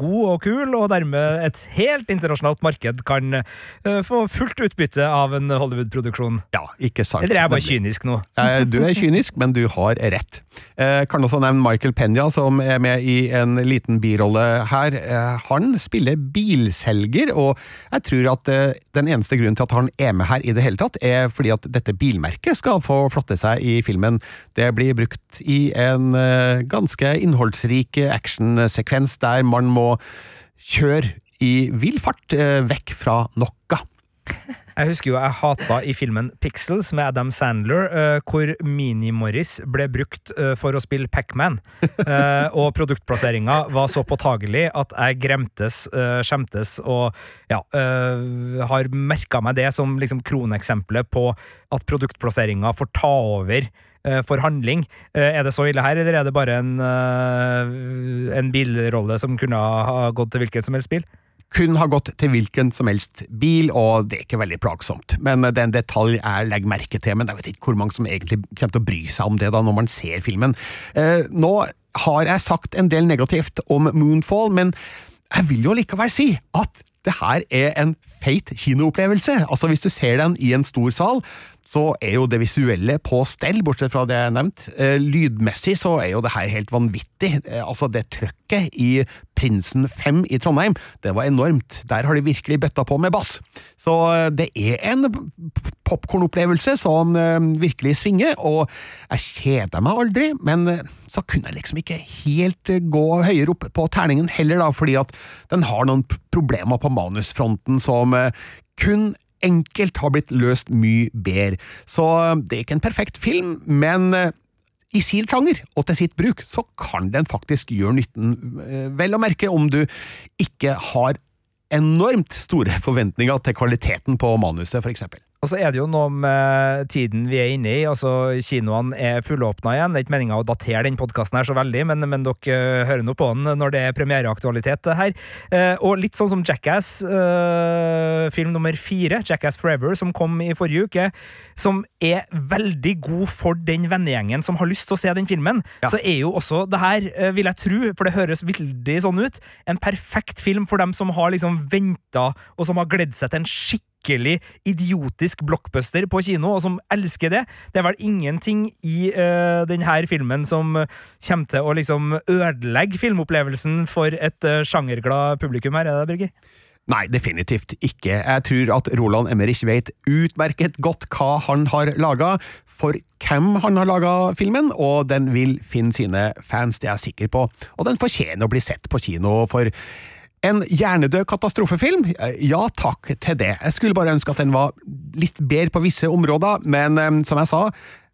B: god og kul, og dermed et helt internasjonalt marked kan få fullt utbytte av en Hollywood-produksjon.
C: Ja, ikke sant.
B: Eller er jeg bare kynisk nå?
C: du er kynisk, men du har rett. Eh, kan også nevne Michael Penya, som er med i en liten birolle her. han spiller bilselger, og jeg tror at den eneste grunnen til at han er med her i det hele tatt, er fordi at dette bilmerket skal få flotte seg i filmen. Det blir brukt i en ganske innholdsrik actionsekvens der man må kjøre i vill fart vekk fra noe.
B: Jeg husker jo jeg hata i filmen Pixels med Adam Sandler, uh, hvor Mini-Morris ble brukt uh, for å spille Pac-Man. Uh, og produktplasseringa var så påtagelig at jeg gremtes, skjemtes og ja, har merka meg det som liksom kroneksempelet på at produktplasseringa får ta over for handling. Er det så ille her, eller er det bare en, en bilrolle som kunne ha gått til hvilket som helst bil?
C: Kun har gått til hvilken som helst bil, og det er ikke veldig plagsomt. Men det er en detalj jeg legger merke til, men jeg vet ikke hvor mange som egentlig kommer til å bry seg om det da når man ser filmen. Eh, nå har jeg sagt en del negativt om Moonfall, men jeg vil jo likevel si at det her er en feit kinoopplevelse. Altså Hvis du ser den i en stor sal, så er jo det visuelle på stell, bortsett fra det jeg nevnte. nevnt. lydmessig så er jo det her helt vanvittig. Eh, altså, det trøkket i Prinsen 5 i Trondheim, det var enormt. Der har de virkelig bøtta på med bass. Så eh, det er en popkornopplevelse som virkelig svinger, og jeg kjeder meg aldri, men så kunne jeg liksom ikke helt gå høyere opp på terningen heller, da, fordi at den har noen problemer på manusfronten som kun enkelt har blitt løst mye bedre. Så eh, det er ikke en perfekt film, men eh, i sin sjanger og til sitt bruk, så kan den faktisk gjøre nytten, eh, vel å merke om du ikke har enormt store forventninger til kvaliteten på manuset, for eksempel.
B: Og så er det jo noe med tiden vi er inne i. altså Kinoene er fullåpna igjen. Det er ikke meninga å datere den podkasten her så veldig, men, men, dere eh, hører nå på den når det er premiereaktualitet her. Eh, og litt sånn som Jackass, eh, film nummer fire, Jackass Forever, som kom i forrige uke, som er veldig god for den vennegjengen som har lyst til å se den filmen, ja. så er jo også det her, eh, vil jeg tro, for det høres veldig sånn ut, en perfekt film for dem som har liksom venta, og som har gledd seg til en skikkelig skikkelig idiotisk blockbuster på kino, og som elsker det. Det er vel ingenting i uh, denne filmen som kommer til å liksom ødelegge filmopplevelsen for et uh, sjangerglad publikum her, er det, Birger?
C: Nei, definitivt ikke. Jeg tror at Roland Emmerich vet utmerket godt hva han har laga, for hvem han har laga filmen, og den vil finne sine fans, det er jeg sikker på. Og den fortjener å bli sett på kino, for en hjernedød katastrofefilm? Ja takk til det. Jeg skulle bare ønske at den var litt bedre på visse områder, men eh, som jeg sa,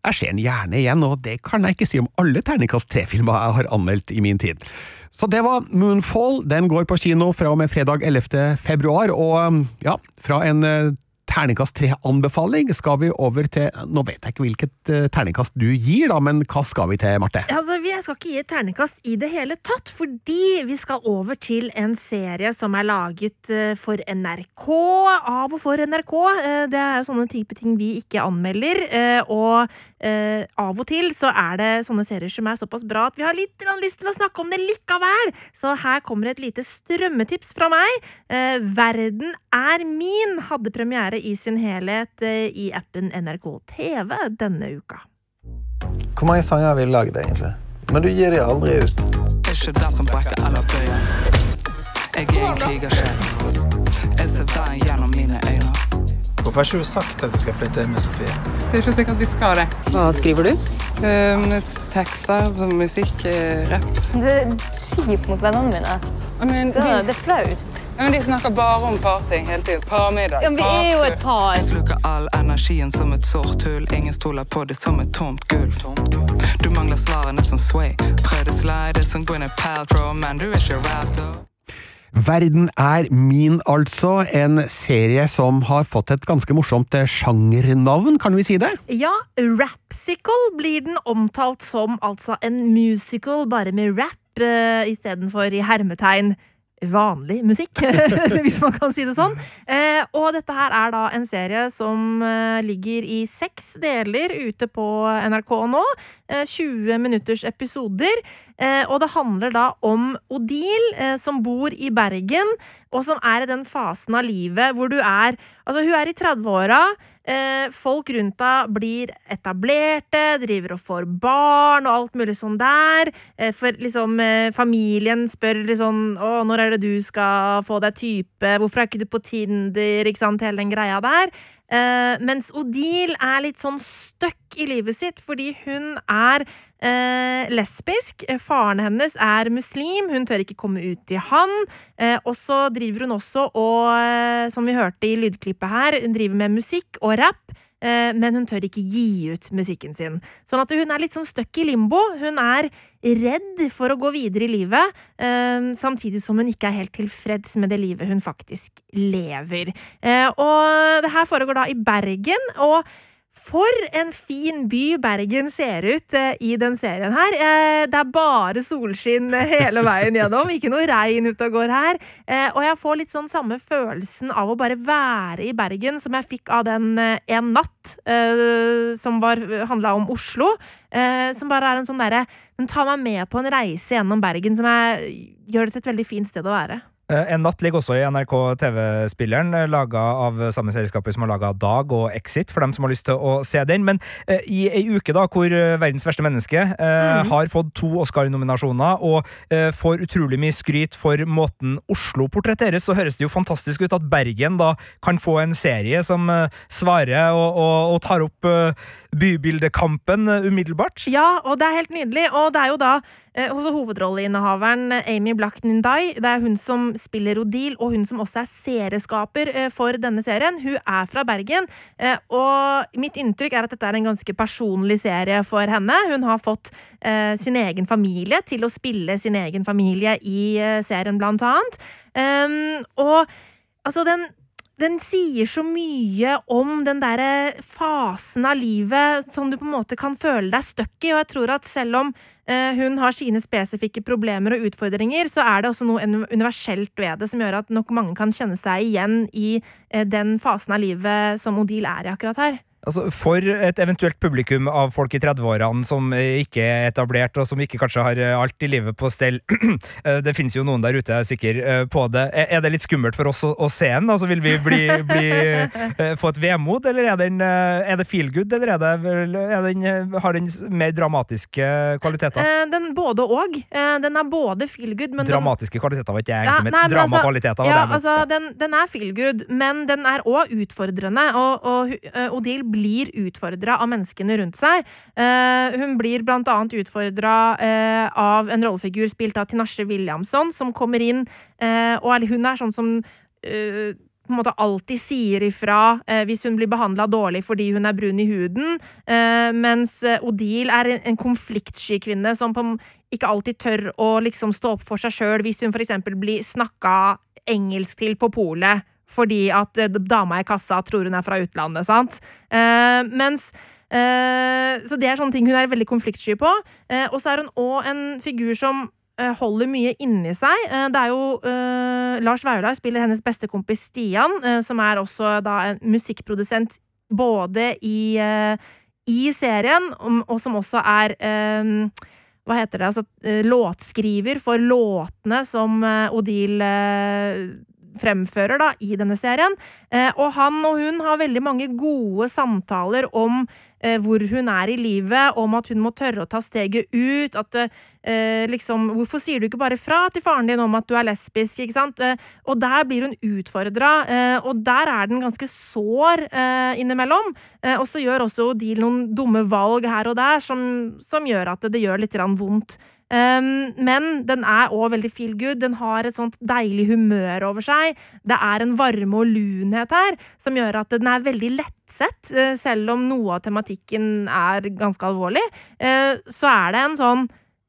C: jeg ser den gjerne igjen, og det kan jeg ikke si om alle Terningkast tre-filmer jeg har anmeldt i min tid. Så det var Moonfall. Den går på kino fra og med fredag 11. februar, og ja, fra en eh, terningkast tre-anbefaling skal vi over til Nå vet jeg ikke hvilket uh, terningkast du gir, da, men hva skal vi til, Marte?
D: Altså, Jeg skal ikke gi et terningkast i det hele tatt, fordi vi skal over til en serie som er laget uh, for NRK. Av og for NRK. Uh, det er jo sånne type ting vi ikke anmelder. og av og til så er det sånne serier som er såpass bra at vi har litt lyst til å snakke om det likevel. Så her kommer et lite strømmetips fra meg. Verden er min hadde premiere i sin helhet eh, i appen NRK TV denne uka.
K: Hvor mange sanger har vi lagd, egentlig? Men du gir de aldri ut.
L: Ikke den som brekker eller bøyer. Jeg er en krigersjel.
K: Hvorfor har ikke du sagt at du skal flytte inn med Sofie?
M: Det er ikke sikkert vi skal det.
N: Hva skriver du?
M: Um, tekster, musikk, rapp.
N: Det er kjip mot vennene mine. Men, det, de, det er flaut.
M: Men de snakker bare om parting hele tiden. Parmiddag.
N: Ja, vi er jo et par.
L: Du sluker all energien som et sort hull. Ingen stoler på det som et tomt gull. Du mangler svarene som Sway. Prøvde slide som Gwyneth Paltrow, men du er ikke rap, though.
C: Verden er min, altså. En serie som har fått et ganske morsomt sjangernavn, kan vi si det?
D: Ja, Rapsicle blir den omtalt som, altså en musical bare med rap uh, istedenfor i hermetegn vanlig musikk, [laughs] hvis man kan si det sånn. Eh, og dette her er da en serie som eh, ligger i seks deler ute på NRK nå. Eh, 20 minutters episoder. Eh, og det handler da om Odile, eh, som bor i Bergen, og som er i den fasen av livet hvor du er Altså, hun er i 30-åra. Eh, folk rundt deg blir etablerte, driver og får barn og alt mulig sånn der. Eh, for liksom eh, familien spør sånn Å, når er det du skal få deg type? Hvorfor er ikke du på Tinder? Ikke sant, hele den greia der. Uh, mens Odile er litt sånn stuck i livet sitt fordi hun er uh, lesbisk. Faren hennes er muslim, hun tør ikke komme ut til han. Uh, og så driver hun også og, som vi hørte i lydklippet her, hun driver med musikk og rap. Men hun tør ikke gi ut musikken sin. Sånn at hun er litt sånn stuck i limbo. Hun er redd for å gå videre i livet, samtidig som hun ikke er helt tilfreds med det livet hun faktisk lever. Og det her foregår da i Bergen. og for en fin by Bergen ser ut eh, i den serien her. Eh, det er bare solskinn hele veien gjennom. Ikke noe regn ute og går her. Eh, og jeg får litt sånn samme følelsen av å bare være i Bergen som jeg fikk av den eh, En natt, eh, som handla om Oslo. Eh, som bare er en sånn derre Den tar meg med på en reise gjennom Bergen som jeg, gjør det til et veldig fint sted å være.
B: Eh, en natt ligger også i NRK TV-spilleren, eh, laga av samme selskaper som har laga Dag og Exit, for dem som har lyst til å se den. Men eh, i ei uke da, hvor Verdens verste menneske eh, mm. har fått to Oscar-nominasjoner og eh, får utrolig mye skryt for måten Oslo portretteres, så høres det jo fantastisk ut at Bergen da kan få en serie som svarer og, og, og, tar opp bybildekampen umiddelbart.
D: Ja, og det er helt nydelig. Og det er jo da Eh, hos hovedrolleinnehaveren eh, Amy Black Nindai. Det er hun som spiller Odil, og hun som også er serieskaper eh, for denne serien. Hun er fra Bergen, og mitt inntrykk er at dette er en ganske personlig serie for henne. Hun har fått sin egen familie til å spille sin egen familie i serien, blant annet. Ehm, og altså, den den sier så mye om den derre fasen av livet som du på en måte kan føle deg stuck i, og jeg tror at selv om eh, hun har sine spesifikke problemer og utfordringer, så er det også noe universelt ved det som gjør at nok mange kan kjenne seg igjen i eh, den fasen av livet som Odile er i akkurat her.
B: Altså, For et eventuelt publikum av folk i 30-årene som ikke er etablert, og som ikke kanskje har eh, alt i livet på stell [clears throat] eh, Det finnes jo noen der ute, jeg er sikker eh, på det. Er det litt skummelt for oss å, å se den? Altså, vil vi bli, bli, [laughs] få et vemod, eller er, den, er det feel good, eller er det, er den, har den mer dramatiske kvaliteter?
D: Den både og. Den er både feel good, men
B: Dramatiske kvaliteter var ikke jeg egentlig
D: altså-
B: Dramakvaliteter
D: ja,
B: mente.
D: altså, den, den er feel good, men den er òg utfordrende. Og, og Odile blir utfordra av menneskene rundt seg. Eh, hun blir blant annet utfordra eh, av en rollefigur spilt av Tinashe Williamson, som kommer inn, eh, og hun er sånn som på en måte alltid sier ifra eh, hvis hun blir behandla dårlig fordi hun er brun i huden, eh, mens Odile er en, en konfliktsky kvinne som på, ikke alltid tør å liksom stå opp for seg sjøl hvis hun eksempel blir snakka engelsk til på polet fordi at eh, dama i kassa tror hun er fra utlandet, sant? Eh, mens eh, Så det er sånne ting hun er veldig konfliktsky på. Eh, og så er hun òg en figur som eh, holder mye inni seg. Eh, Det er jo uh, Lars Vaular spiller hennes beste kompis Stian, uh, som er også da en musikkprodusent både i, uh, i serien, um, og som også er um, hva heter det, altså låtskriver for låtene som Odile fremfører da, i denne serien. Eh, og han og hun har veldig mange gode samtaler om eh, hvor hun er i livet, om at hun må tørre å ta steget ut, at eh, liksom Hvorfor sier du ikke bare fra til faren din om at du er lesbisk, ikke sant? Eh, og der blir hun utfordra, eh, og der er den ganske sår eh, innimellom. Og så gjør også Odile noen dumme valg her og der som, som gjør at det, det gjør litt vondt. Um, men den er òg veldig feel good. Den har et sånt deilig humør over seg. Det er en varme og lunhet her som gjør at den er veldig lettsett, eh, selv om noe av tematikken er ganske alvorlig. uh, Så er det en sånn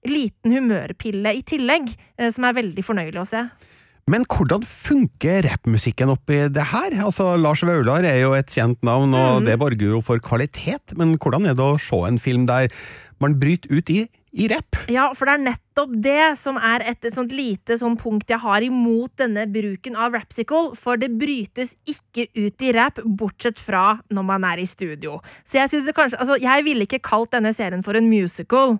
D: liten humørpille i tillegg, uh, som er veldig fornøyelig å se.
C: Men hvordan funker rappmusikken oppi det her? Altså, Lars Vaular er jo et kjent navn, og
D: Mm.
C: det borger jo for kvalitet, men hvordan er det å se en film der man bryter ut i, i rapp?
D: Ja, for det er nettopp det som er et, et sånt lite sånt punkt jeg har imot denne bruken av rapsicle, for det brytes ikke ut i rap, bortsett fra når man er i studio. Så jeg synes det kanskje Altså, jeg ville ikke kalt denne serien for en musical.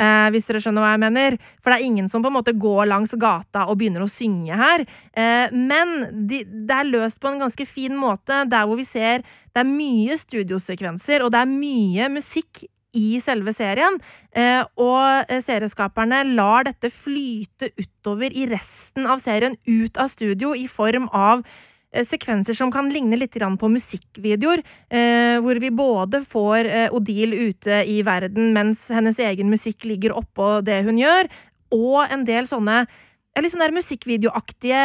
D: Eh, hvis dere skjønner hva jeg mener. For det er ingen som på en måte går langs gata og begynner å synge her. Eh, men de, det er løst på en ganske fin måte, der hvor vi ser det er mye studiosekvenser, og det er mye musikk i selve serien. Eh, og eh, serieskaperne lar dette flyte utover i resten av serien, ut av studio, i form av eh, sekvenser som kan ligne litt på musikkvideoer, hvor vi både får Odile ute i verden mens hennes egen musikk ligger oppå det hun gjør, og en del sånne litt sånne der musikkvideoaktige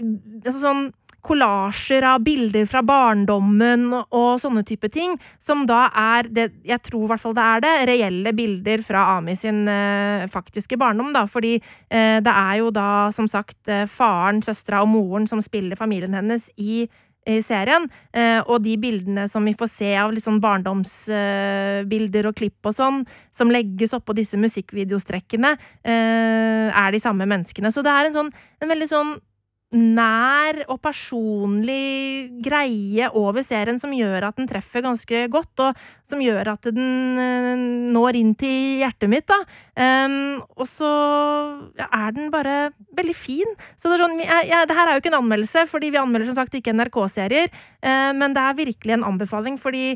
D: altså sånn kollasjer av bilder fra barndommen og, sånne type ting, som da er det, jeg tror i hvert fall det er det, reelle bilder fra Ami sin eh, faktiske barndom, da, fordi eh, det er jo da som sagt eh, faren, søstera og moren som spiller familien hennes i i serien, eh, og de bildene som vi får se av litt sånn barndomsbilder og klipp og sånn, som legges oppå disse musikkvideostrekkene, eh, er de samme menneskene. Så det er en sånn en veldig sånn nær og personlig greie over serien som gjør at den treffer ganske godt, og som gjør at den eh, når inn til hjertet mitt, da. Um, og så er den bare veldig fin. Så det er sånn, jeg, jeg, det her er jo ikke en anmeldelse, fordi vi anmelder som sagt ikke NRK-serier, uh, men det er virkelig en anbefaling, fordi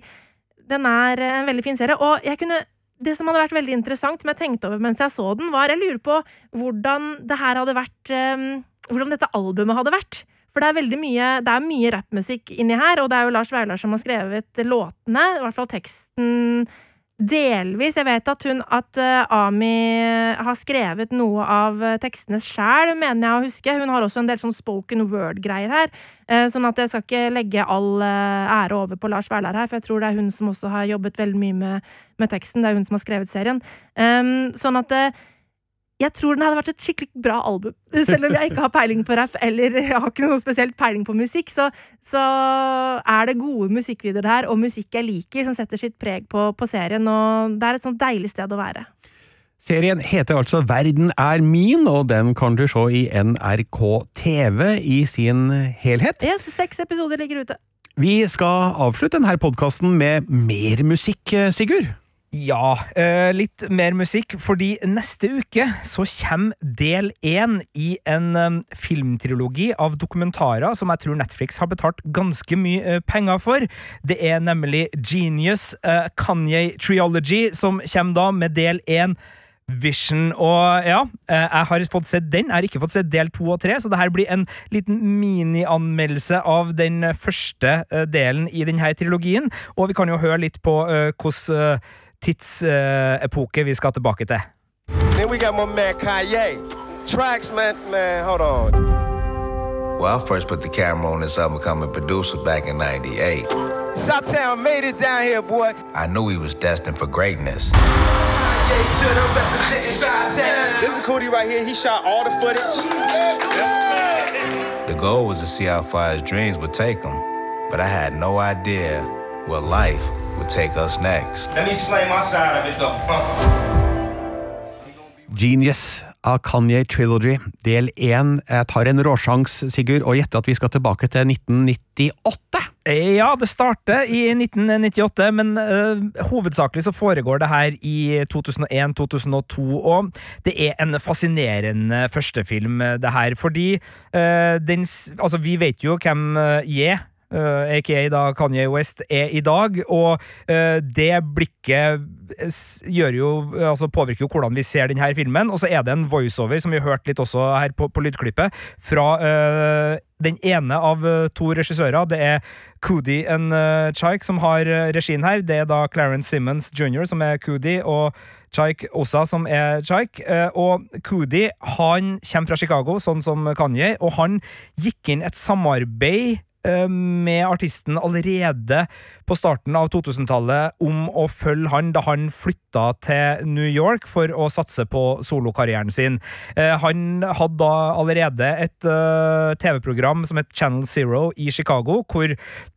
D: den er en veldig fin serie. Og jeg kunne det som hadde vært veldig interessant, som jeg tenkte over mens jeg så den, var Jeg lurer på hvordan det her hadde vært um, Hvordan dette albumet hadde vært. For det er veldig mye Det er mye rappmusikk inni her, og det er jo Lars Vaular som har skrevet låtene. I hvert fall teksten delvis. Jeg vet at hun At uh, Ami har skrevet noe av uh, tekstene sjæl, mener jeg å huske. Hun har også en del sånn spoken word-greier her. Uh, sånn at jeg skal ikke legge all ære over på Lars Vaular her, for jeg tror det er hun som også har jobbet veldig mye med, med teksten. Det er hun som har skrevet serien. Um, sånn at jeg tror den hadde vært et skikkelig bra album. [laughs] Selv om jeg ikke har peiling på rapp, eller jeg har ikke noe spesielt peiling på musikk, så, så er det gode musikkvideoer her, og musikk jeg liker, som setter sitt preg på, på serien, og det er et sånt deilig sted å være.
C: Serien heter altså Verden er min, og den kan du se i NRK TV i sin helhet.
D: Yes, seks episoder ligger ute.
C: Vi skal avslutte denne podkasten med mer musikk, Sigurd.
B: Ja, eh, litt mer musikk, fordi neste uke så kommer del én i en eh, filmtrilogi av dokumentarer som jeg tror Netflix har betalt ganske mye eh, penger for. Det er nemlig Genius Kanye Triology som kommer da med del én. Vision. Og ja, jeg har fått sett den. Jeg har ikke fått sett del to og tre, så det her blir en liten minianmeldelse av den første delen i denne trilogien. Og vi kan jo høre litt på hvordan tidsepoke vi skal tilbake til.
O: Then we got my man Kanye. Tracks, man, man, hold on.
P: Well, I first put the camera on this album becoming producer back in 98.
O: Southtown made it down here, boy.
P: I knew he was destined for greatness.
O: This is Cootie right here. He shot all the footage.
P: The goal was to see how far his dreams would take him, but I had no idea what life would take us next.
O: Let me explain my side of it, though. Uh.
C: Genius av Kanye Trilogy, del én. Jeg tar en råsjans, Sigurd, og gjetter at vi skal tilbake til 1998.
B: Ja, det starter i 1998, men uh, hovedsakelig så foregår det her i 2001-2002, og det er en fascinerende førstefilm, det her, fordi uh, den Altså, vi vet jo hvem jeg Ye Uh, aka da Kanye West, er i dag. Og uh, det blikket gjør jo, altså påvirker jo hvordan vi ser denne filmen. Og så er det en voiceover, som vi har hørt litt også her på, på lydklippet, fra uh, den ene av to regissører. Det er Coody and Chaik som har regien her. Det er da Clarence Simmons jr. som er Coody, og Chaik Osa som er Chaik. Uh, og Coody han kommer fra Chicago, sånn som Kanye, og han gikk inn et samarbeid eh, med artisten allerede på starten av 2000-tallet om å følge han da han flytta til New York for å satse på solokarrieren sin. Eh, Han hadde da allerede et eh, TV-program som het Channel Zero i Chicago, hvor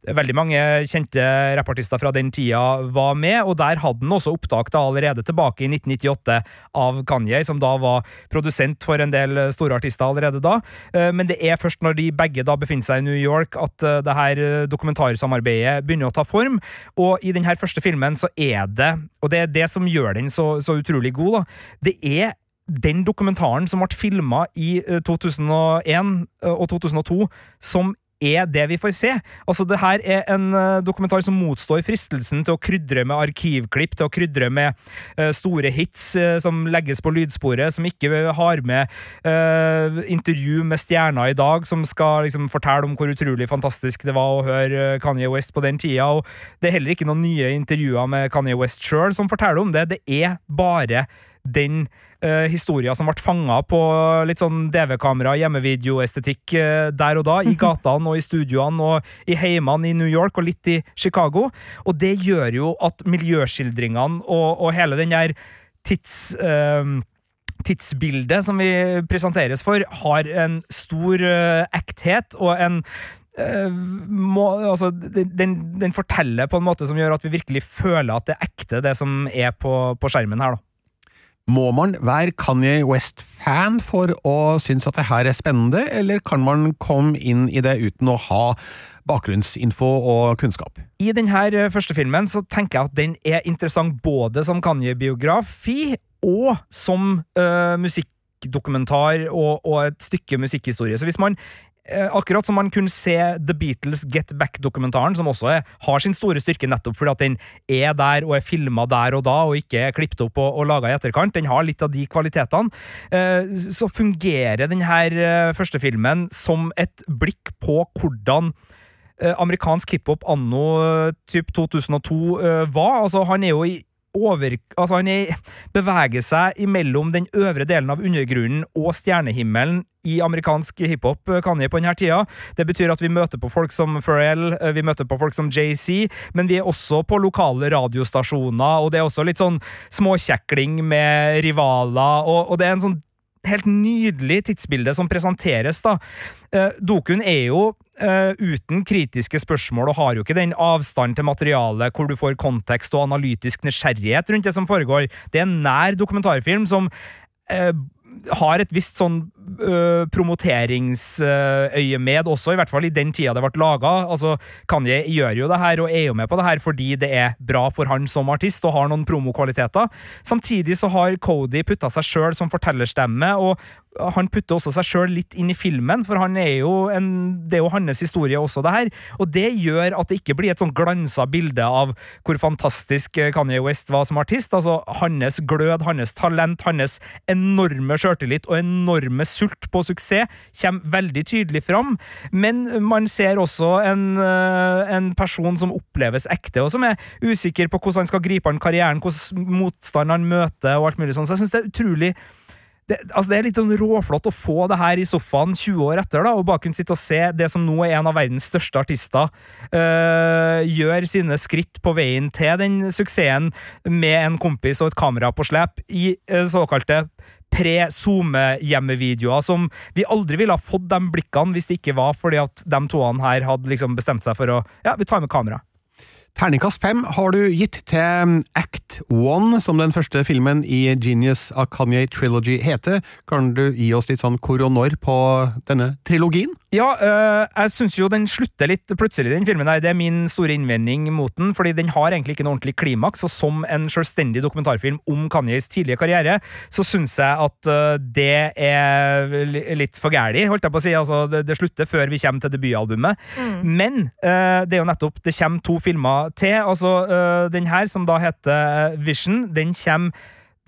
B: veldig mange kjente rappartister fra den tida var med, og der hadde han også opptak da allerede tilbake i 1998 av Kanye, som da var produsent for en del store artister allerede da. Eh, Men det er først når de begge da befinner seg i New York at eh, det her eh, dokumentarsamarbeidet begynner å ta form, og i denne første filmen så er det, og det er det som gjør den så, så utrolig god, da, det er den dokumentaren som ble filma i eh, 2001 eh, og 2002, som er det vi får se. Altså, det her er en eh, dokumentar som motstår fristelsen til å krydre med arkivklipp, til å krydre med uh, store hits uh, som legges på lydsporet, som ikke har med uh, intervju med stjerner i dag, som skal liksom fortelle om hvor utrolig fantastisk det var å høre Kanye West på den tida, og det er heller ikke noen nye intervjuer med Kanye West sjøl som forteller om det. Det er bare den uh, historien som ble fanga på litt sånn DV-kamera, hjemmevideoestetikk uh, der og da, i [laughs] gatene og i studioene og i heimene i New York og litt i Chicago. Og det gjør jo at miljøskildringene og, og hele den der tids... Uh, tidsbildet som vi presenteres for, har en stor uh, ekthet og en uh, må, altså, den, den forteller på en måte som gjør at vi virkelig føler at det er ekte, det som er på, på skjermen her. da.
C: Må man være Kanye West-fan for å synes at det her er spennende, eller kan man komme inn i det uten å ha bakgrunnsinfo og kunnskap?
B: I denne eh, første filmen så tenker jeg at den er interessant både som Kanye-biografi og som uh, musikkdokumentar og, og et stykke musikkhistorie. Så hvis man Akkurat som man kunne se The Beatles Get Back-dokumentaren, som også er, har sin store styrke nettopp fordi at den er der og er filma der og da, og ikke er klippet opp og, og laga i etterkant. Den har litt av de kvalitetene. Eh, så fungerer denne eh, første filmen som et blikk på hvordan eh, amerikansk hiphop anno eh, typ 2002 eh, var. Altså, han er jo i over... Altså, han er, beveger seg imellom den øvre delen av undergrunnen og stjernehimmelen i amerikansk hiphop, eh, Kanye, på denne tida. Det betyr at vi møter på folk som Pharrell, eh, vi møter på folk som JC, men vi er også på lokale radiostasjoner, og det er også litt sånn småkjekling med rivaler, og, og det er en sånn helt nydelig tidsbilde som presenteres, da. Eh, Dokun er jo eh, uten kritiske spørsmål og har jo ikke den avstand til materialet hvor du får kontekst og analytisk nysgjerrighet rundt det som foregår. Det er en nær dokumentarfilm som uh, har et visst sånn uh, promoteringsøyemed også, i hvert fall i den tida det ble laga. Altså, Kanye gjør jo det her og er jo med på det her fordi det er bra for han som artist og har noen promokvaliteter. Samtidig så har Cody putta seg sjøl som fortellerstemme, og han putter også seg sjøl litt inn i filmen, for han er jo en, det er jo hans historie også, det her. Og det gjør at det ikke blir et sånn glansa bilde av hvor fantastisk Kanye West var som artist. Altså hans glød, hans talent, hans enorme sjøltillit og enorme sult på suksess kommer veldig tydelig fram. Men man ser også en, eh, en person som oppleves ekte, og som er usikker på hvordan han skal gripe an karrieren, hvordan motstand han møter, og alt mulig sånn. Så jeg syns det er utrolig det, altså det er litt sånn råflott å få det her i sofaen 20 år etter, da, og bare kunne sitte og se det som nå er en av verdens største artister, øh, gjør sine skritt på veien til den suksessen med en kompis og et kamera på slep i øh, såkalte pre-SoMe-hjemmevideoer som vi aldri ville ha fått de blikkene hvis det ikke var fordi at de toene her hadde liksom bestemt seg for å Ja, vi tar med kamera.
C: Terningkast fem har du gitt til Act One, som den første filmen i Genius av Kanye Trilogy heter. Kan du gi oss litt sånn hvor og når på denne trilogien?
B: Ja, øh, jeg syns jo den slutter litt plutselig, den filmen. her. Det er min store innvending mot den, fordi den har egentlig ikke noe ordentlig klimaks, og som en selvstendig dokumentarfilm om Kanyes tidlige karriere, så syns jeg at øh, det er litt for gæli, holdt jeg på å si. Altså, det, det slutter før vi kommer til debutalbumet. Mm. Men øh, det er jo nettopp Det kommer to filmer til. Altså, den her, som da heter Vision, den kommer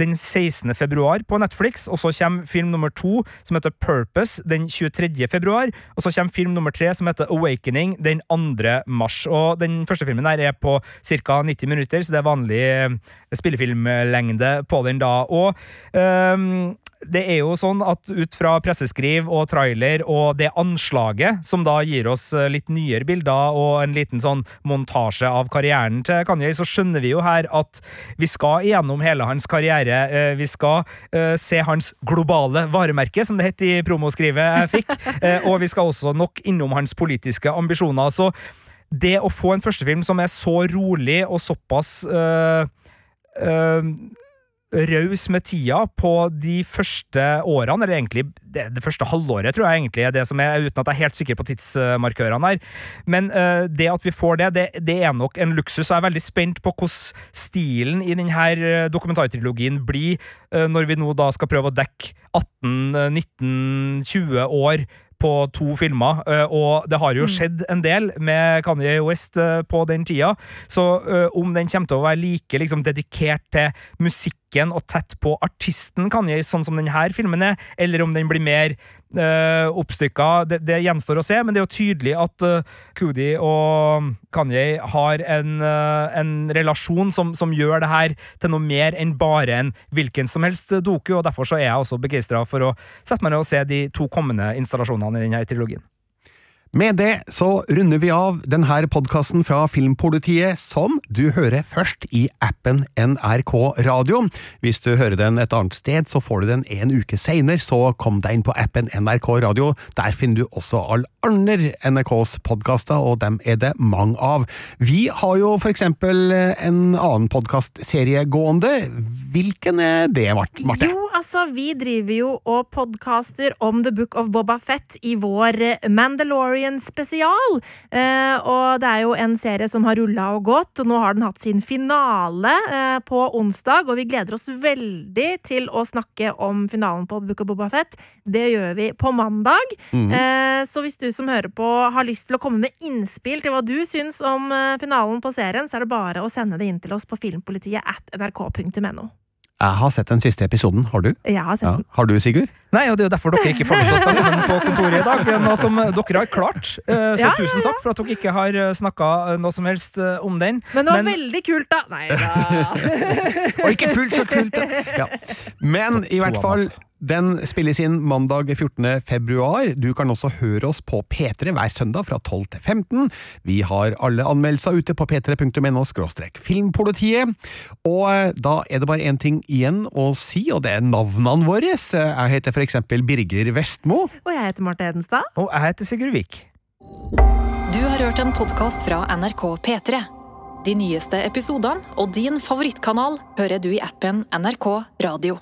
B: den 16. februar på Netflix, og så kommer film nummer to, som heter Purpose, den 23. februar, og så kommer film nummer tre, som heter Awakening, den 2. mars. Og den første filmen her er på ca. 90 minutter, så det er vanlig eh, spillefilmlengde på den da. Og um, det er jo sånn at ut fra presseskriv og trailer og det anslaget, som da gir oss eh, litt nyere bilder og en liten sånn montasje av karrieren til Kanye, så skjønner vi jo her at vi skal gjennom hele hans karriere. Eh, vi skal uh, se hans globale varemerke, som det het i promoskrivet jeg fikk, [laughs] og vi skal også nok innom hans politiske ambisjoner. Så det å få en førstefilm som er så rolig og såpass uh, raus med tida på de første årene, eller egentlig det, det, første halvåret, tror jeg egentlig er det som er, uten at jeg er helt sikker på tidsmarkørene her. Men uh, det at vi får det, det, det, er nok en luksus, og jeg er veldig spent på hvordan stilen i denne eh, dokumentartrilogien blir, uh, når vi nå da skal prøve å dekke 18, 19, 20 år på to filmer, og det har jo mm. skjedd en del med Kanye West på den tida, så om den kommer til å være like liksom, dedikert til musikk musikken og tett på artisten Kanye, sånn som denne filmen er, eller om den blir mer uh, oppstykka. Det, det, gjenstår å se, men det er jo tydelig at uh, Kudi og Kanye har en, uh, en relasjon som, som, gjør det her til noe mer enn bare en hvilken som helst doku, og derfor så er jeg også begeistra for å sette meg ned og se de to kommende installasjonene i denne trilogien.
C: Med det så runder vi av denne podkasten fra Filmpolitiet, som du hører først i appen NRK Radio. Hvis du hører den et annet sted, så får du den en uke seinere, så kom deg inn på appen NRK Radio. Der finner du også alle andre NRKs podkaster, og dem er det mange av. Vi har jo for eksempel en annen podkastserie gående. Hvilken er det, Marte?
D: Jo, altså, vi driver jo og podkaster om The Book of Boba Fett i vår Mandalorian Mandalorian spesial. Eh, og det er jo en serie som har rulla og gått, og nå har den hatt sin finale eh, på onsdag. Og vi gleder oss veldig til å snakke om finalen på Book of Boba Fett. Det gjør vi på mandag. Mm. Eh, så hvis du som hører på har lyst til å komme med innspill til hva du syns om eh, finalen på serien, så er det bare å sende det inn til oss på filmpolitiet at nrk.no.
C: Jeg har sett den siste episoden. Har du?
D: Jeg har sett den.
C: Har du, Sigurd?
B: Nei, og det er jo derfor dere ikke får oss til å [laughs] på kontoret i dag. Noe som dere har klart. Eh, så ja, tusen takk for at dere ikke har eh, snakka eh, noe som helst om den.
D: Men det var Men... veldig kult, da! Nei da. [laughs]
C: og ikke fullt så kult, da! Ja. Men i hvert fall den spilles inn mandag 14. februar. Du kan også høre oss på P3 hver søndag fra 12 til 15. Vi har alle anmeldelser ute på p3.no filmpolitiet. Og eh, da er det bare én ting igjen å si, og det er navnene våre. Jeg heter for eksempel Birger Vestmo.
D: Og jeg heter Marte Hedenstad.
B: Og jeg heter Sigurd Vik.
Q: Du har hørt en podkast fra NRK P3. De nyeste episodene og din favorittkanal hører du i appen NRK Radio.